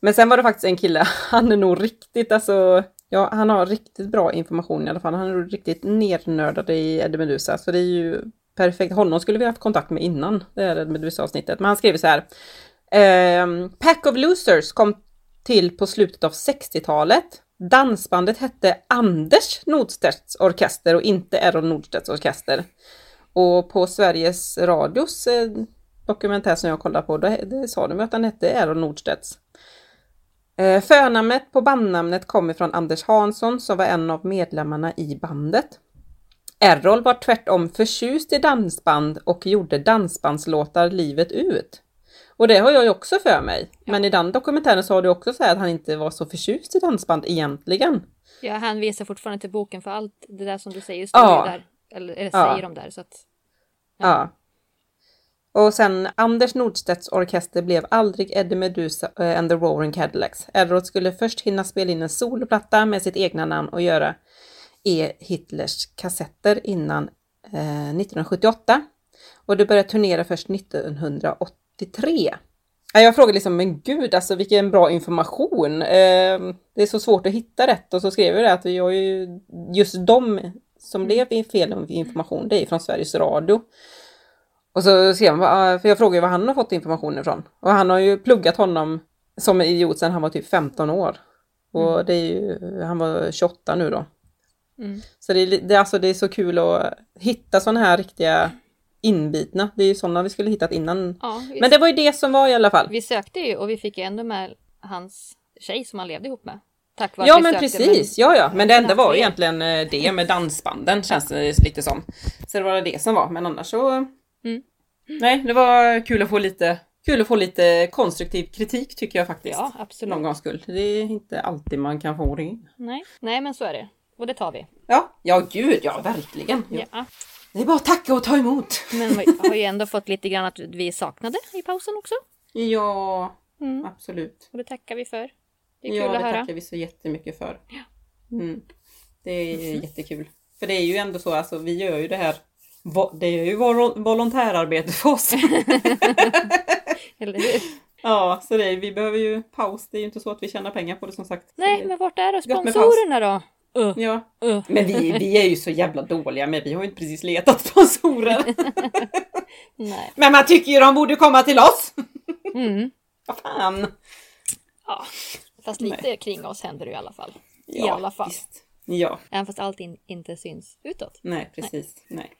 Men sen var det faktiskt en kille, han är nog riktigt alltså, ja han har riktigt bra information i alla fall. Han är nog riktigt nernördad i Eddie Meduza så det är ju perfekt. Honom skulle vi haft kontakt med innan det här Eddie Meduza avsnittet. Men han skriver så här. ehm, Pack of Losers kom till på slutet av 60-talet. Dansbandet hette Anders Nordstedts orkester och inte Errol Nordstedts orkester. Och på Sveriges Radios eh, dokumentär som jag kollade på, då, det sa de ju att han hette Errol Nordstedts. Eh, förnamnet på bandnamnet kommer från Anders Hansson som var en av medlemmarna i bandet. Errol var tvärtom förtjust i dansband och gjorde dansbandslåtar livet ut. Och det har jag ju också för mig. Men i den dokumentären sa du också så att han inte var så förtjust i dansband egentligen. Jag hänvisar fortfarande till boken för allt det där som du säger står Ja. där. Eller, eller Ja. säger de där. Så att, Ja. Och sen Anders Nordstedts orkester blev aldrig Eddie Meduza eh, and the Roaring Cadillacs. Errol skulle först hinna spela in en soloplatta med sitt egna namn och göra E. Hitlers kassetter innan eh, 1978. Och det började turnera först 1983. Ja, Jag frågade liksom, men gud alltså vilken bra information. Eh, det är så svårt att hitta rätt och så skrev jag det att vi har ju just de som blev i fel information, det är från Sveriges Radio. Och så skrev han, bara, för jag frågade var han har fått information ifrån. Och han har ju pluggat honom som idiot sedan han var typ 15 år. Och det är ju, han var 28 nu då. Mm. Så det är, det, alltså, det är så kul att hitta sådana här riktiga inbitna. Det är ju sådana vi skulle hittat innan. ja, Men det var ju det som var i alla fall. vi sökte ju och vi fick ju ändå med hans tjej som han levde ihop med. Tack vare Ja men precis, ja ja. Men det enda Men var egentligen eh, det med dansbanden känns det lite som. Så det var det som var, men annars så... Mm. Nej, det var kul att få lite kul att få lite konstruktiv kritik tycker jag faktiskt. Ja, absolut. någon gångs skull. Det är inte alltid man kan få det. Nej. Nej, men så är det. Och det tar vi. Ja, ja gud ja, verkligen. Ja. Ja. Det är bara att tacka och ta emot. Men vi har ju ändå fått lite grann att vi saknade i pausen också. Ja, Mm. absolut. Och det tackar vi för. Det är kul ja, det att höra. tackar vi så jättemycket för. Mm. Det är jättekul. För det är ju ändå så, alltså vi gör ju det här, det är ju vol- volontärarbete för oss. Eller hur? ja, så det är, vi behöver ju paus. Det är ju inte så att vi tjänar pengar på det som sagt. Nej, det, men vart är då sponsorerna då? Uh, Ja, uh. men vi, vi är ju så jävla dåliga men vi har ju inte precis letat sponsorer. Nej. men man tycker ju de borde komma till oss! Mm. Vad fan! Ja. Fast lite kring oss händer det i alla fall. I Ja, alla fall. Visst. Ja, Även fast allt in, inte syns utåt. nej precis. Nej.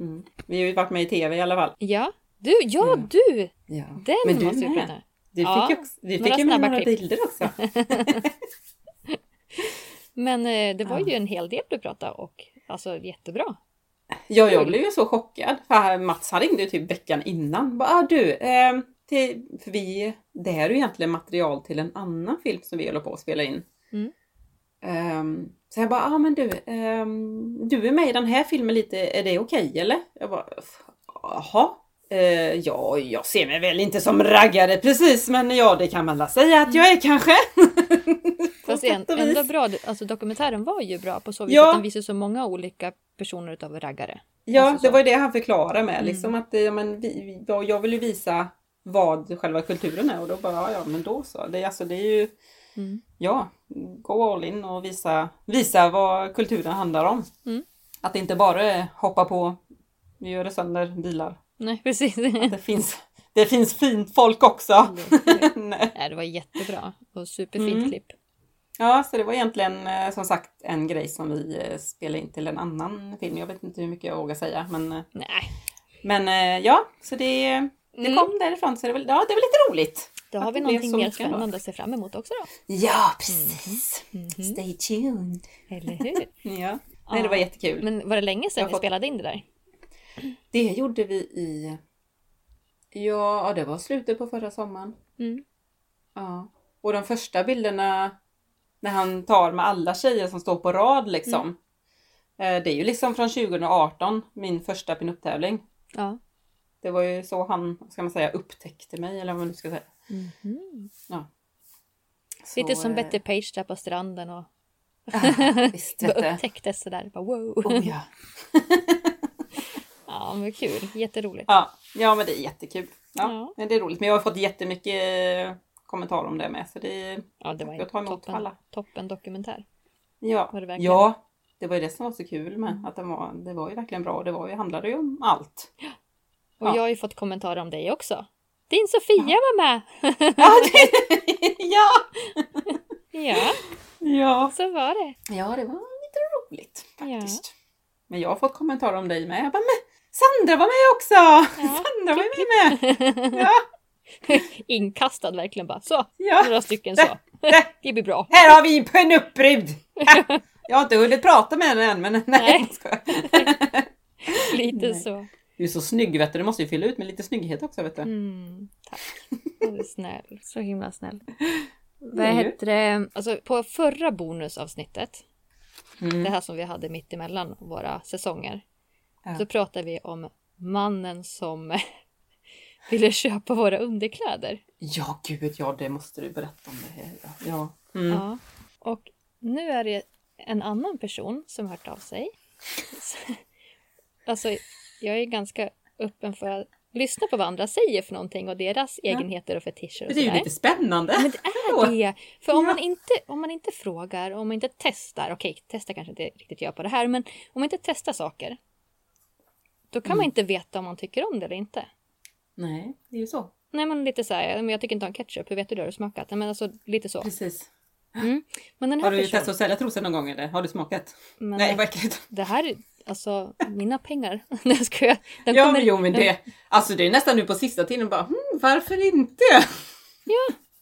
Mm. Vi har ju varit med i TV i alla fall. Ja. Du, ja Mm. du! Ja. Den Men du måste vi med. prata Du Ja, fick ju, också, du fick ju med några klipp. bilder också. Men eh, det var ju en hel del du pratade och alltså jättebra. Ja, jag blev ju så chockad. För Mats han ringde ju typ veckan innan. Bara, ah, du, eh, till, för vi, det här är ju egentligen material till en annan film som vi håller på att spela in. Mm. Ehm, så jag bara, ah, men du, ehm, du är med i den här filmen lite, är det okej eller? Jag bara, jaha. Eh, ja, jag ser mig väl inte som raggare precis, men ja, det kan man väl säga att jag är kanske. Fast en, ändå bra, alltså dokumentären var ju bra på så vis Ja. att den visar så många olika personer utav raggare. Ja, Alltså så. det var ju det han förklarade med. Mm. Liksom att det, ja, men vi, vi, ja, jag vill ju visa vad själva kulturen är och då bara, ja, men då så. Det, alltså, det är ju, Mm. ja, gå all in och visa, visa vad kulturen handlar om. Mm. Att det inte bara är hoppa på, vi gör det sönder bilar. Nej, precis. Det finns, det finns fint folk också. Nej. Nej, det var jättebra och superfint Mm. klipp. Ja, så det var egentligen eh, som sagt en grej som vi eh, spelade in till en annan film. Jag vet inte hur mycket jag vågar säga, men eh, Nej, Men ja, så det, det Mm. kom därifrån så det är väl, ja, det väl lite roligt. då Att har vi någonting mer ändå. spännande att se fram emot också då. Ja, precis. Mhm. Stay tuned. Eller hur? Ja. Nej, det var jättekul. Men var det länge sedan ni fått- spelade in det där? Det gjorde vi i... Ja, ja, det var slutet på förra sommaren. Mm. Ja. Och de första bilderna när han tar med alla tjejer som står på rad liksom. Mm. Eh, Det är ju liksom från 2018, min första pinup-tävling. Ja. Det var ju så han, ska man säga, upptäckte mig eller vad man nu ska säga. Mhm. Så, Lite som eh, Betty Page där på stranden och Ja, visst upptäcktes sådär. Bara, wow. Oh, ja. Ja, men kul. Jätteroligt. Ja, ja, men det är jättekul. Ja, Ja. Men det är roligt. Men jag har fått jättemycket kommentarer om det med. Så det, Ja, det var Jag tar emot toppen, alla. toppen dokumentär. ja. Var det verkligen? ja, det var ju det som var så kul med. Att den var, det var ju verkligen bra. Det var ju, handlade ju om allt. Och Ja. jag har ju fått kommentarer om dig också. Din Sofia var med! Ja, det, ja. ja, ja. så var det. Ja, det var lite roligt faktiskt. Men jag har fått kommentarer om dig med. Jag bara, men Sandra var med också! Sandra var ju med! Ja, Inkastad verkligen bara. Så, ja. några stycken så. Det, Det blir bra. Här har vi en uppryd! Jag har inte hunnit prata med henne än, men nej, Nej. Lite Nej. så. Du är så snygg vet du, du måste ju fylla ut med lite snygghet också vet du. Mm, tack. Du är snäll. Så himla snäll. Vad heter det? Alltså på förra bonusavsnittet, det Mm. här som vi hade mitt emellan våra säsonger, Ja. så pratade vi om mannen som ville köpa våra underkläder. Ja, gud ja, det måste du berätta om det här. Ja. ja. Mm. Ja. Och nu är det en annan person som hört av sig. Alltså, jag är ganska öppen för att lyssna på vad andra säger för någonting och deras egenheter och fetischer och Det är ju lite spännande. Men det är det! För om, Ja. man inte, om man inte frågar, om man inte testar, okej, testa kanske inte riktigt gör på det här, men om man inte testar saker, då kan man Mm. inte veta om man tycker om det eller inte. Nej, det är ju så. Nej men lite så här, men jag tycker inte om ketchup, hur vet du det? Har du smakat? Men alltså lite så. Precis. Mm. Men den här Har du personen, testat att sälja trosor någon gång eller? Har du smakat? men Nej, vad äckligt. det här är alltså mina pengar. Nej jag skojar. Den Ja, kommer- men jo, men det... Alltså det är nästan nu på sista tiden bara, hmm, varför inte?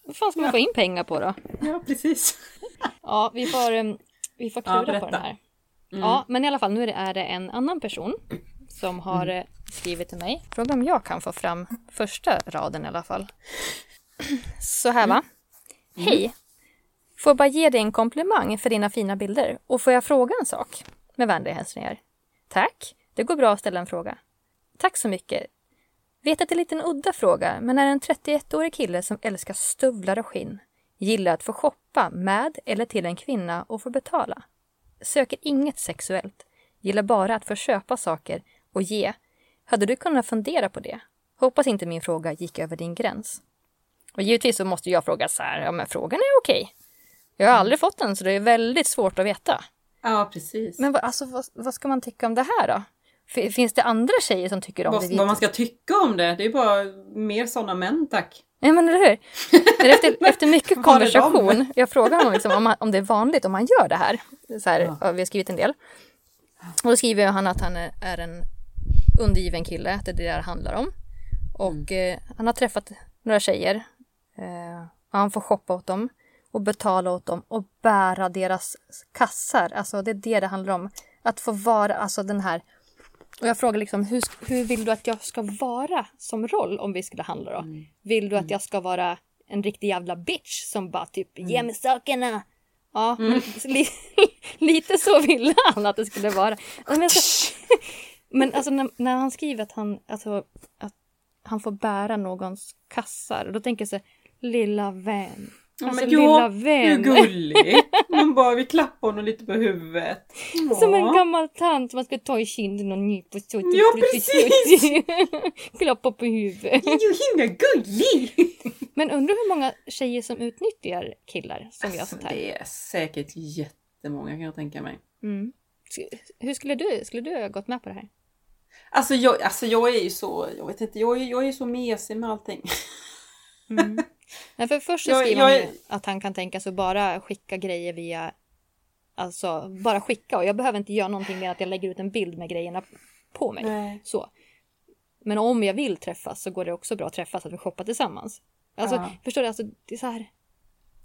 Vad fan ska man få in pengar på då? Ja, precis. Ja, vi får, em, vi får Ja, klura på berätta. den här. Mm. Ja, men i alla fall nu är det en annan person som har eh, skrivit till mig. Fråga om jag kan få fram första raden i alla fall. Så här va. Hej! Får bara ge dig en komplimang för dina fina bilder och får jag fråga en sak? Med vänliga hälsningar. Tack! Det går bra att ställa en fråga. Tack så mycket. Vet att det är lite en udda fråga, men är en 31-årig kille som älskar stövlar och skinn. Gillar att få shoppa med eller till en kvinna och få betala. Söker inget sexuellt. Gillar bara att få köpa saker och ge. Hade du kunnat fundera på det? Hoppas inte min fråga gick över din gräns. Och givetvis så måste jag fråga så här, ja men frågan är okej. Jag har aldrig fått den så det är väldigt svårt att veta. Ja, precis. Men vad, alltså, vad, vad ska man tycka om det här då? F- Finns det andra tjejer som tycker om det? vad, vad man ska tycka om det, det är bara mer sådana män tack. Ja men eller hur? Efter, efter mycket konversation, jag frågar honom liksom om, man, om det är vanligt om man gör det här. Så här ja. Vi har skrivit en del. Och då skriver han att han är, är en undergiven kille, att det är det det handlar om. Och eh, han har träffat några tjejer. Eh, han får shoppa åt dem och betala åt dem och bära deras kassar. Alltså det är det det handlar om. Att få vara, alltså den här och jag frågar liksom, hur, hur vill du att jag ska vara som roll om vi skulle handla då? Vill du att jag ska vara en riktig jävla bitch som bara typ ge mig sakerna? Ja, men li, lite så ville han att det skulle vara. Men, så, men alltså när, när han skriver att han, alltså, att han får bära någons kassar, då tänker jag så här, lilla vän. Ja, Alltså men lilla ja, vän. Hur gulligt! Man bara vill klappa honom lite på huvudet. Som en Ja. gammal tant man ska ta i kinden och nypa. Ja, precis. Klappa på huvudet. Det är ju himla gullig! Men undrar hur många tjejer som utnyttjar killar som gör Alltså, sånt här. det är säkert jättemånga kan jag tänka mig. Mm. Hur skulle du, skulle du ha gått med på det här? Alltså jag, alltså jag är ju så, jag vet inte, jag är, jag är så mesig med allting. Mm. Nej, för först så Jag- skriver jag han att han kan tänka sig bara skicka grejer via Alltså bara skicka och jag behöver inte göra någonting med att jag lägger ut en bild med grejerna på mig. Nej. Så. Men om jag vill träffas så går det också bra att träffas, att vi shoppar tillsammans. Alltså, Ja. förstår du? Alltså, det är så här.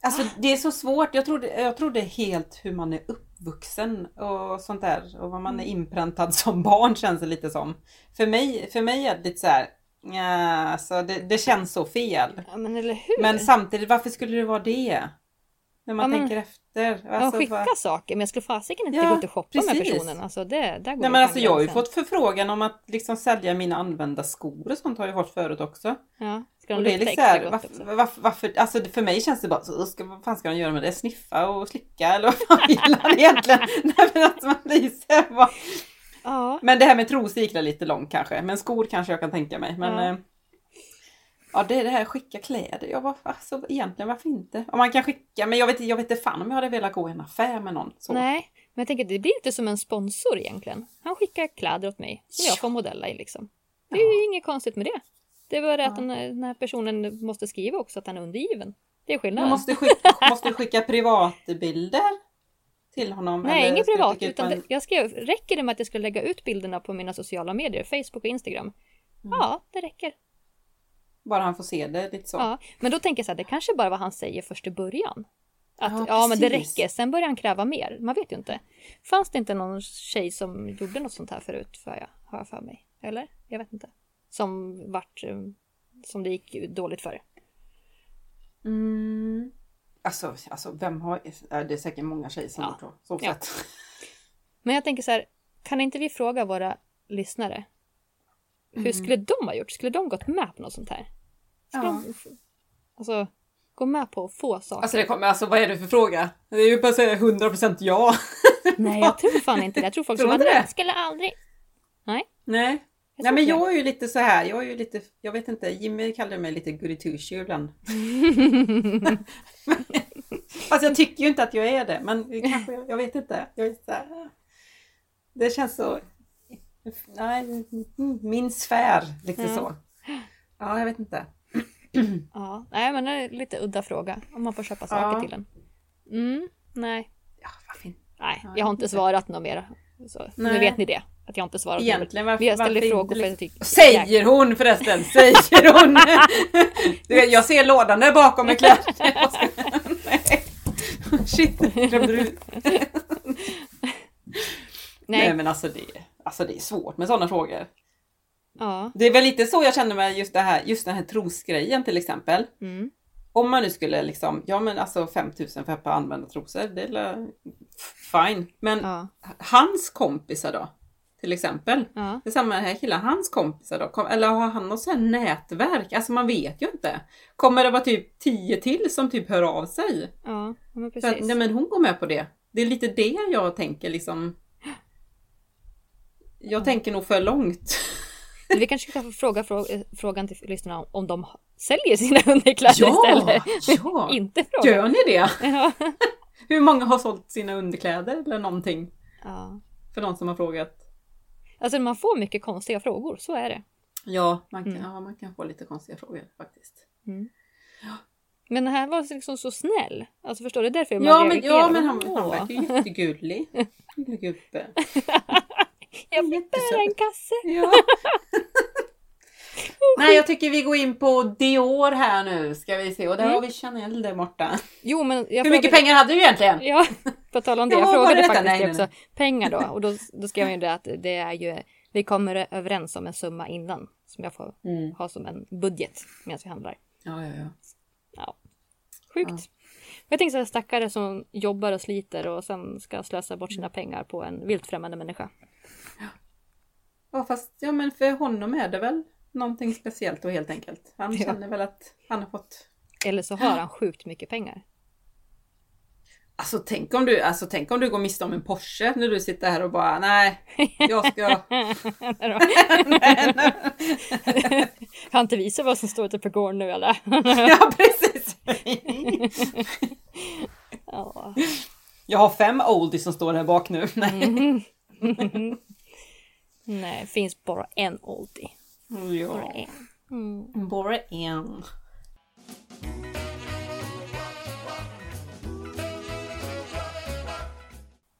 Alltså det är så svårt, jag tror, det, jag är helt hur man är uppvuxen och sånt där. Och vad man är inpräntad som barn känns det lite som. För mig, för mig är det lite så här, ja, alltså det, det känns så fel. Ja, men eller hur? Men samtidigt, varför skulle det vara det? När man Ja, men- tänker efter. ja, Alltså, skicka vad- saker, men jag skulle fasiken inte Ja, gå ut och shoppa med precis. personen. Alltså det, där går Nej men alltså jag har ju fått förfrågan om att liksom sälja mina använda skor och sånt har jag fått förut också. Ja, ska de Och det är gott också? varför, varför, varför, alltså för mig känns det bara så, ska, vad fan ska de göra med det? Sniffa och slicka eller vad fan vill han egentligen? Nej men att man blir så här, vad- Ja, Men det här med trosor gick lite långt kanske, men skor kanske jag kan tänka mig. Men Ja. ja, ja det är det här skicka kläder, ja var, alltså egentligen varför inte? Om man kan skicka, men jag vet, jag vet inte fan om jag hade velat gå i en affär med någon. Så. nej. Men jag tänker det blir inte som en sponsor egentligen. Han skickar kläder åt mig som jag Ja. får modella i liksom. Det är ju inget konstigt med det. Det bara det att den, den här personen måste skriva också att han är undergiven. Det är Man skillnaden. måste skicka, måste skicka privatbilder till honom? Nej, inget privat. Utan en- jag skrev, räcker det med att jag ska lägga ut bilderna på mina sociala medier, Facebook och Instagram? Mm. Ja, det räcker. Bara han får se det lite så. Ja, men då tänker jag så här, det kanske bara var han säger först i början. Att ja, Ja, men det räcker, sen börjar han kräva mer. Man vet ju inte. Fanns det inte någon tjej som gjorde något sånt här förut, för jag, har jag för mig? Eller? Jag vet inte. Som vart, eh, som det gick dåligt för. Mm. Alltså, alltså vem har... Det är säkert många tjejer som Ja. gjort så. Ja. Men jag tänker så här, kan inte vi fråga våra lyssnare? Hur Mm. skulle de ha gjort? Skulle de gått med på något sånt här? Skulle Ja. de, alltså, gå med på få saker? Alltså, det kommer, alltså vad är det för fråga? Det är ju bara att säga 100% ja. Nej, jag tror fan inte det. Jag tror folk Tror som bara, nej, skulle aldrig. Nej. Jag Nej men jag är ju lite så här, jag är ju lite, jag vet inte, Jimmy kallar mig lite shoe ibland. Fast jag tycker ju inte att jag är det, men kanske, jag, vet inte. Jag är så här, det känns så, nej, min sfär, lite Ja. så. Ja, jag vet inte. Ja, nej men det är en lite udda fråga. Om man får köpa saker Ja. till den. Mm, nej. Ja, varför inte? Nej, Ja, jag har inte. svarat något mer. Så, nu vet ni det. Att jag inte svarat Egentligen varför, jag ställer varför frågor inte för att liksom- jag tycker... Säger hon förresten, säger hon! Du vet, jag ser lådan där bakom med kläder. Shit, glömde du? Nej. Nej, men alltså det, alltså det är svårt med sådana frågor. Ja. Det är väl lite så jag känner med just, det här, just den här trosgrejen till exempel. Mm. Om man nu skulle liksom, ja men alltså 5000 för par använda trosor, det fine. Men Ja. hans kompisar då? Till exempel. Ja. Det är samma här killen, hans kompisar då? Kom, eller har han något sånt här nätverk? Alltså man vet ju inte. Kommer det vara typ 10 till som typ hör av sig? Ja, men För att, precis. nej men hon går med på det. Det är lite det jag tänker liksom. Jag tänker nog för långt. Vi kanske ska få fråga frå- frågan till lyssnarna om de säljer sina underkläder istället. ja! Inte fråga. Gör ni det? Ja. Hur många har sålt sina underkläder eller någonting? ja. För någon som har frågat. Alltså man får mycket konstiga frågor, så är det. Ja, man kan, Mm. ja, man kan få lite konstiga frågor faktiskt. Men den här var liksom så snäll. Alltså förstår du? Det är därför man Ja, men, ja, men han, han verkar ju jättegullig. Gubbe. Jag jättesöt. bära en kasse. Ja. Nej, jag tycker vi går in på Dior här nu ska vi se. Och där Mm. har vi Chanel där borta. Jo, men jag Hur mycket frågade- pengar hade du egentligen? Ja, på tal om det. Ja, Jag var frågade faktiskt Nej, nej, också. Pengar då. Och då, då skrev jag ju det att det är ju, vi kommer överens om en summa innan. Som jag får Mm. ha som en budget medan vi handlar. Ja, ja, ja. Ja. Sjukt. Ja. Jag tänker så här stackare som jobbar och sliter och sen ska slösa bort sina pengar på en vilt främmande människa. Ja, fast ja, men för honom är det väl någonting speciellt då helt enkelt. Han Ja. känner väl att han har fått Eller så har han sjukt mycket pengar. Alltså tänk om du, alltså tänk om du går miste om en Porsche när du sitter här och bara nej, jag ska... kan inte visa vad som står ute på gården nu eller? ja precis! ja. Jag har fem oldies som står här bak nu. Nej. Mm. Nej, finns bara en oldie. Bara Ja. en. Mm. Bara en.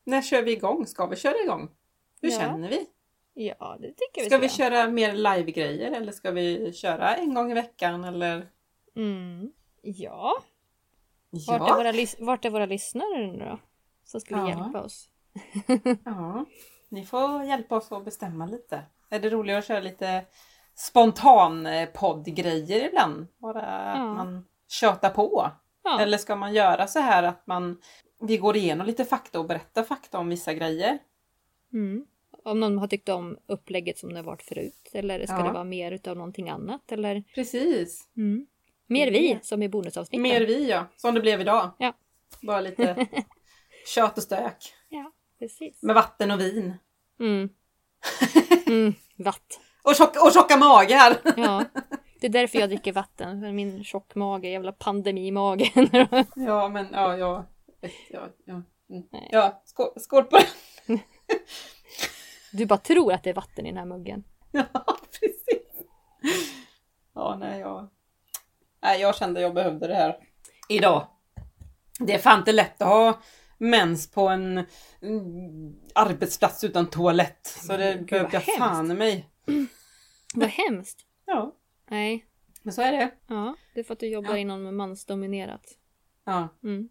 När kör vi igång? Ska vi köra igång? Hur Ja. känner vi? Ja, det tycker vi Ska vi köra mer live-grejer eller ska vi köra en gång i veckan eller? Mm. Ja. Vart, är våra, vart är våra lyssnare nu då? Som skulle Ja. hjälpa oss. ja. Ni får hjälpa oss att bestämma lite. Är det roligare att köra lite spontan eh, poddgrejer ibland? Bara att Ja. man tjötar på. Ja. Eller ska man göra så här att man vi går igenom lite fakta och berättar fakta om vissa grejer? Mm. Om någon har tyckt om upplägget som det har varit förut. Eller ska Ja. det vara mer utav någonting annat? Eller Precis. mm. mer vi som i bonusavsnitten. Mer vi ja, som det blev idag. Ja. Bara lite kött och stök. Ja, precis. Med vatten och vin. Mm. Mm. Vatt. Och, tjock, och tjocka magar! Ja. Det är därför jag dricker vatten. För min tjockmage, jävla pandemimage. Ja men ja, ja. Ja, ja. Mm. Nej. ja skål, skål på det! Du bara tror att det är vatten i den här muggen. Ja, precis. Ja, nej, jag... Nej, jag kände jag behövde det här. Idag. Det är fan inte lätt att ha mens på en mm, arbetsplats utan toalett. Så det behövde jag fan i mig. Vad hemskt. Ja, Nej. men så är det. Ja, det är för att du jobbar Ja. inom mansdominerat. Ja. Mm.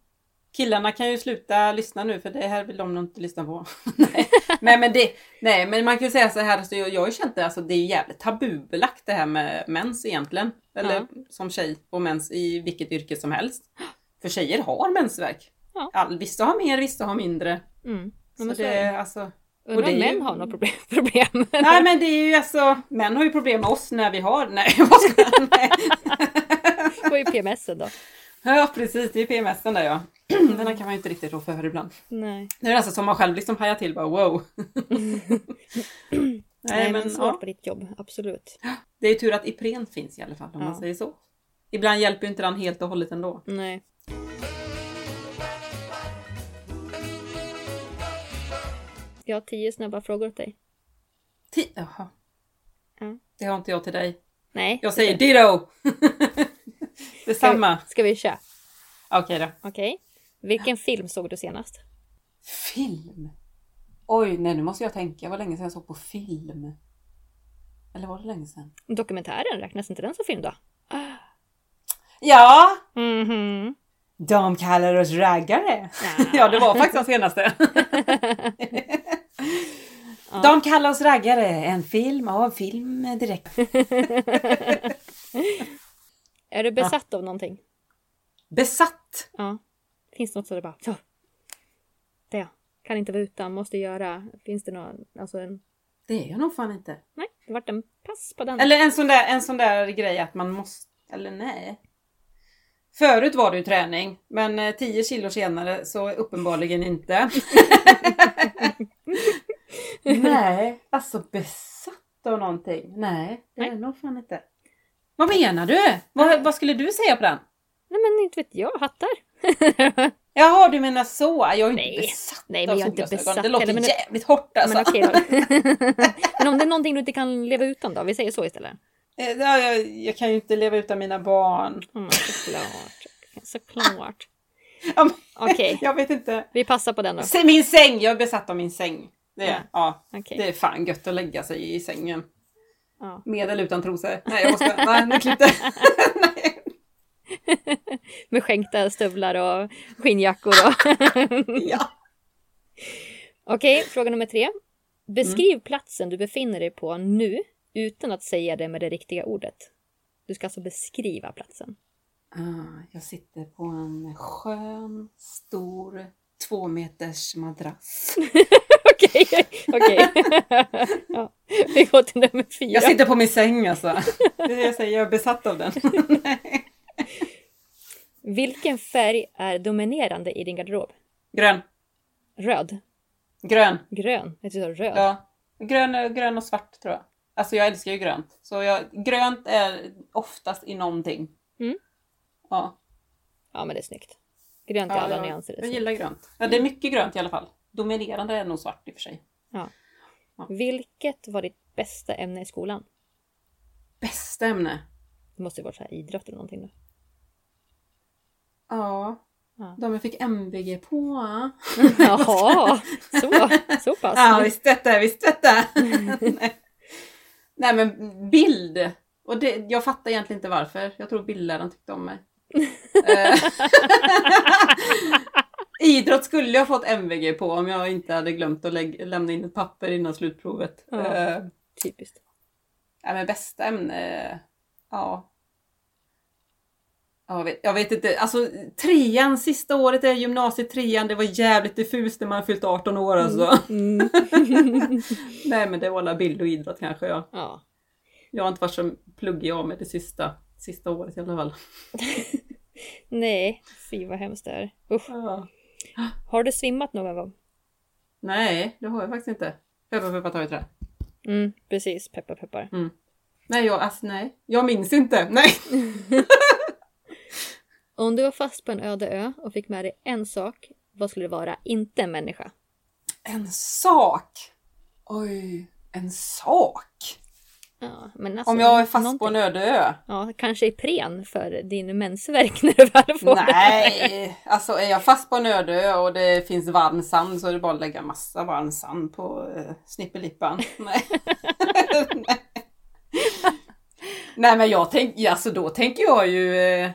Killarna kan ju sluta lyssna nu för det här vill de nog inte lyssna på. nej. nej, men det, nej men man kan ju säga så här, alltså, jag, jag har ju känt det, alltså, det är jävligt tabubelagt det här med mens egentligen. Eller Ja. som tjej och mens i vilket yrke som helst. För tjejer har mensvärk. Ja. All, vissa har mer, vissa har mindre. Mm. Ja, Så det, det. alltså, Undrar om är ju- män har några problem. problem. nej men det är ju alltså, män har ju problem med oss när vi har, nej vad ska jag, nej. Vad är PMSen då? Ja precis, det är PMSen där ja. Den kan man ju inte riktigt rå för ibland. Nej. Det är nästan som man själv liksom hajar till bara wow. Nej, Nej, men men svårt ja, på ditt jobb, absolut. det är ju tur att Ipren finns i alla fall om Ja. man säger så. Ibland hjälper ju inte den helt och hållet ändå. Nej. Jag har tio snabba frågor åt dig. Ti- Jaha. Ja. Det har inte jag till dig. Nej. Jag säger ditto! Detsamma. Ska vi köra? Okej då. Okej. Vilken film såg du senast? Film? Oj, nej nu måste jag tänka. Det var länge sedan jag såg på film. Eller var det länge sedan? Dokumentären, räknas inte den som film då? Ja! Mhm. De kallar oss raggare. Ja. ja, det var faktiskt den senaste. De kallar oss raggare. En film, ja en film direkt. Är du besatt av någonting? Besatt! Ja. Finns det något så det bara... Så. Det. Kan inte vara utan, måste göra. Finns det någon... Alltså en... Det är jag nog fan inte. Nej, det vart en pass på den. Eller en sån där, en sån där grej att man måste... Eller nej. Förut var det ju träning, men eh, 10 kilo senare så uppenbarligen inte. nej, alltså besatt av någonting. Nej, det är Nej. nog fan inte. Vad menar du? Vad, vad skulle du säga på den? Nej men inte vet jag, hattar. Jaha, du menar så. Jag är Nej. inte besatt Nej, men jag är inte besatt Det låter men- jävligt hårt alltså. Men okej men om det är någonting du inte kan leva utan då? Vi säger så istället. Eh, ja, jag, jag kan ju inte leva utan mina barn. Mm, såklart. Såklart. Ja, Okej, Jag vet inte. vi passar på den då. Min säng! Jag är besatt av min säng. Det är, Ja. ja. Okej. Det är fan gött att lägga sig i sängen. Ja. Med eller utan trosor. Nej, jag måste... Nej, nu klippte Nej. Med skänkta stövlar och skinnjackor och... Ja. Okej, fråga nummer tre. Beskriv platsen du befinner dig på nu utan att säga det med det riktiga ordet. Du ska alltså beskriva platsen. Ah, jag sitter på en skön, stor, två meters madrass. Okej, okej. ja, vi går till nummer fyra. Jag sitter på min säng alltså. Det är det jag säger, jag är besatt av den. Vilken färg är dominerande i din garderob? Grön. Röd? Grön. Grön? Jag tror röd. Ja. Grön, grön och svart tror jag. Alltså jag älskar ju grönt. Så jag, grönt är oftast i någonting. Mm. Ja. Ja, men det är snyggt. Grönt i ja alla jag, nyanser. jag gillar grönt. Ja, det är mycket grönt i alla fall. Dominerande är nog svart i och för sig. Vilket var ditt bästa ämne i skolan? Bästa ämne? Det måste ju vara så här idrott eller någonting. Då. Ja. Ja. De jag fick MVG på. Jaha, så, så pass. Ja, visst detta, visst detta. Nej. Nej men bild. Och det, jag fattar egentligen inte varför. Jag tror bildläraren tyckte om mig. Idrott skulle jag fått MVG på om jag inte hade glömt att lägga, lämna in ett papper innan slutprovet. Ja. Eh, Typiskt. Ja, men bästa ämne, ja. Ja, Jag vet, jag vet inte, alltså trean, sista året är gymnasiet trean, det var jävligt diffust när man fyllt 18 år alltså. Mm. Nej men det var alla bild och idrott kanske jag. Ja. Jag har inte varit så pluggig av mig det sista, sista året i alla fall. Nej, fy vad hemskt det är. Usch. Ja. Har du svimmat någon gång? Nej, det har jag faktiskt inte. Peppar peppar tar i trä. Mm, precis. Peppar peppar. Nej, jag, alltså, nej. Jag minns inte. Nej. Om du var fast på en öde ö och fick med dig en sak, vad skulle det vara? Inte en människa. En sak. Oj, en sak. Ja, men alltså, Om jag är fast någonting. på en öde ö. Ja, kanske Ipren för din mensvärk när du väl får det. Nej, alltså är jag fast på en öde ö och det finns varm sand så är det bara att lägga massa varm sand på uh, snippelippan. Nej. Nej. Men jag tänker, alltså då tänker jag ju, eh,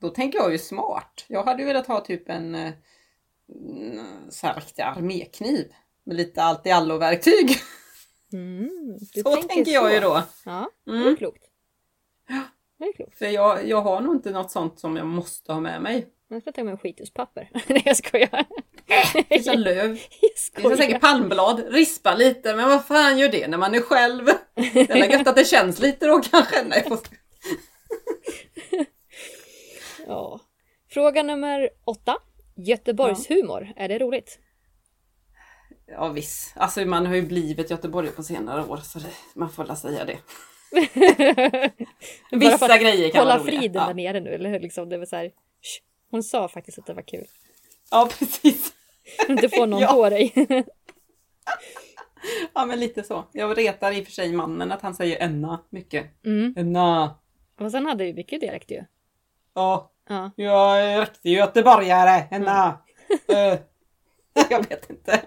då tänker jag ju smart. Jag hade ju velat ha typ en eh, så här riktig armékniv med lite allt i allo-verktyg. Mm, Så tänker jag så. ju då. Ja, det är Mm. klokt. Det är klokt. För jag, jag har nog inte något sånt som jag måste ha med mig. Jag ska ta med skituspapper. Nej, jag skojar. Det finns en löv. Jag Det finns skojar. säkert palmblad, rispa lite, men vad fan gör det när man är själv? Det är gött att det känns lite då kanske. Nej, jag får... Ja. Fråga nummer åtta. Göteborgshumor, är det roligt? Ja visst, alltså man har ju blivit göteborgare på senare år så det, man får väl säga det. Vissa grejer kan Hålla vara roliga. friden där Ja. nere nu, eller hur? Liksom, det var så här, "Shh." hon sa faktiskt att det var kul. ja precis. Inte få någon Ja. på dig. Ja men lite så. Jag retar i och för sig mannen att han säger enna mycket. Mm. Enna. Och sen hade vi mycket dialekt ju. Ja, Ja. jag är riktig göteborgare. Enna. Eh, jag vet inte.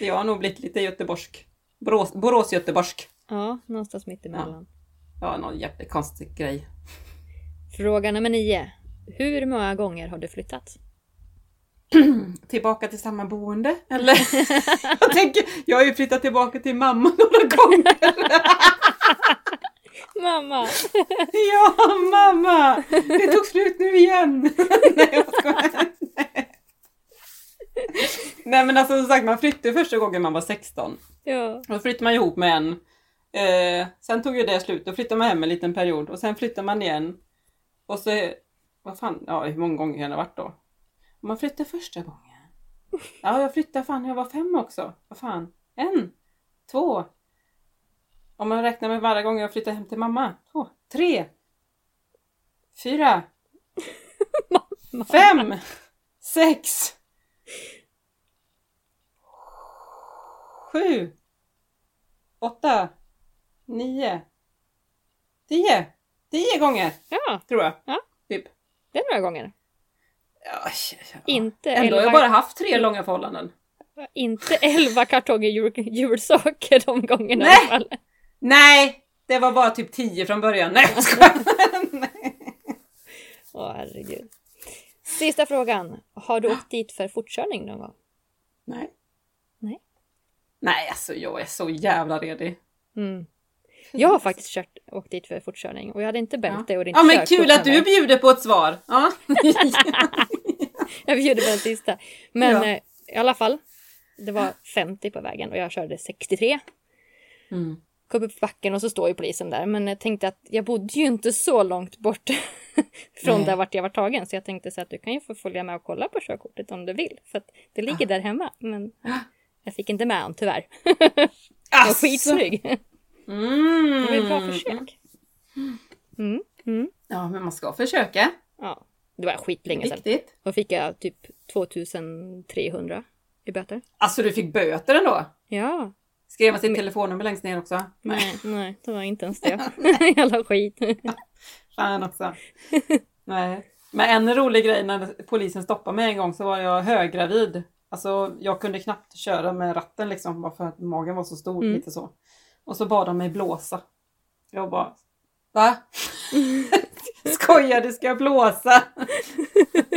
Jag har nog blivit lite göteborgsk. Borås, Borås-göteborgsk. ja, någonstans mitt emellan. Ja, någon jättekonstig grej. Fråga nummer nio. Hur många gånger har du flyttat? tillbaka till samma boende? Eller? jag tänker, jag har ju flyttat tillbaka till mamma några gånger. Mamma! ja, mamma! Det tog slut nu igen. Nej, jag skojar. Nej men alltså som sagt, man flyttade första gången man var 16. Ja. Då flyttade man ihop med en. Eh, sen tog ju det slut, då flyttade man hem en liten period och sen flyttade man igen. Och så, vad fan, ja hur många gånger kan det varit då? Man flyttade första gången. Ja, jag flyttade fan jag var fem också. Vad fan? En? Två? Om man räknar med varje gång jag flyttade hem till mamma. Två, tre, fyra, fem, sex, sju, åtta, nio, tio. Tio gånger Ja, tror jag. Ja. Typ. det är några gånger. Ja, ja. Inte Ändå har jag bara haft tre långa förhållanden. inte elva kartonger jul, julsaker de gångerna Nej. i alla fall. Nej! Det var bara typ tio från början. Nej jag. Åh herregud. Sista frågan. Har du åkt dit för fortkörning någon gång? Nej. Nej. Nej, alltså jag är så jävla redig. Mm. Jag har faktiskt kört, åkt dit för fortkörning och jag hade inte bälte och inte Ja men kul att du bjuder på ett svar. Ja. Jag bjuder på den sista. Men Ja. eh, i alla fall. Det var 50 på vägen och jag körde 63. Mm. Kom upp för backen och så står ju polisen där. Men jag tänkte att jag bodde ju inte så långt bort från Nej. där vart jag var tagen. Så jag tänkte så att du kan ju få följa med och kolla på körkortet om du vill. För att det ligger där hemma. Men jag fick inte med han tyvärr. Jag var skitsnygg. Mm. Det var ett bra försök. Mm, mm. Ja, men man ska försöka. Ja, det var skitlänge sedan. Viktigt. Då fick jag typ 2300 i böter. Alltså du fick böter ändå? Ja, Skrev man sitt telefonnummer längst ner också? nej, nej, det var inte ens det. Jävla skit. Fan också. Nej. Men en rolig grej när polisen stoppade mig en gång så var jag höggravid. Alltså jag kunde knappt köra med ratten liksom bara för att magen var så stor. Mm. Lite så. Och så bad de mig blåsa. Jag bara Va? Skojar du? Ska jag blåsa?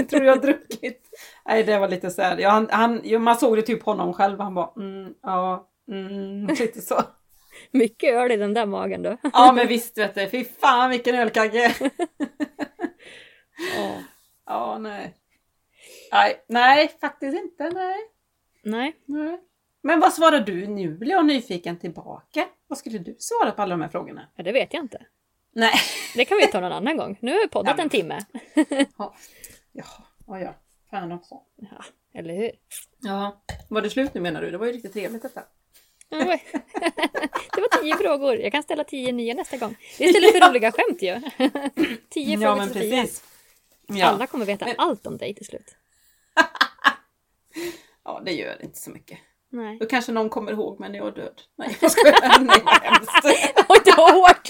Tror du jag har druckit? Nej det var lite så här. Ja, han, han, man såg det typ honom själv. Han bara mm, ja, mm, lite så. Mycket öl i den där magen då. Ja men visst vet du. Fy fan vilken ölkagge. Ja. Ja, nej. Nej, nej, faktiskt inte. Nej, Nej, nej. Men vad svarar du? Nu blir jag nyfiken tillbaka. Vad skulle du svara på alla de här frågorna? ja, det vet jag inte. Nej. Det kan vi ta någon annan gång. Nu har vi poddat Ja, en timme. Ja, ja, ja. Fan också. Ja, eller hur? Ja. Var det slut nu menar du? Det var ju riktigt trevligt detta. Ja, det var- tio frågor. Jag kan ställa tio nya nästa gång. Det är istället för roliga skämt ju. Tio Ja, frågor men till tio. precis. Ja. Alla kommer veta Men- allt om dig till slut. ja, det gör inte så mycket. Nej. Då kanske någon kommer ihåg mig när jag är död. Nej, jag skojar. Nej, vad hemskt. Oj, det var hårt!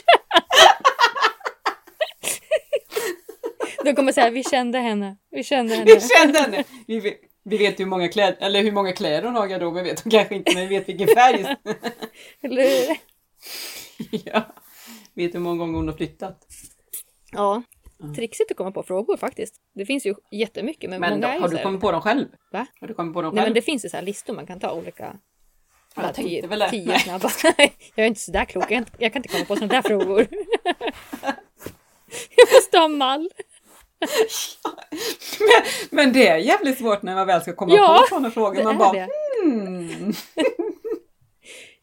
De kommer säga vi kände henne. Vi kände henne. Vi kände henne. Vi vi vet hur många kläder, eller hur många kläder hon har i garderoben vet hon kanske inte, men vi vet vilken färg. Eller hur? ja. Vet hur många gånger hon har flyttat. Ja. Trixigt att komma på frågor faktiskt. Det finns ju jättemycket men, Men många då, har du kommit på dem själv? Va? Har du kommit på dem Nej själv? men det finns ju så här listor man kan ta olika. Jag Bara tänkte tio, väl det. tio Nej. snabba. jag är inte så där klok. Jag, jag kan inte komma på sådana där frågor. jag måste ha mall. Men, men det är jävligt svårt när man väl ska komma Ja, på sådana frågor. Man bara, det. hmm.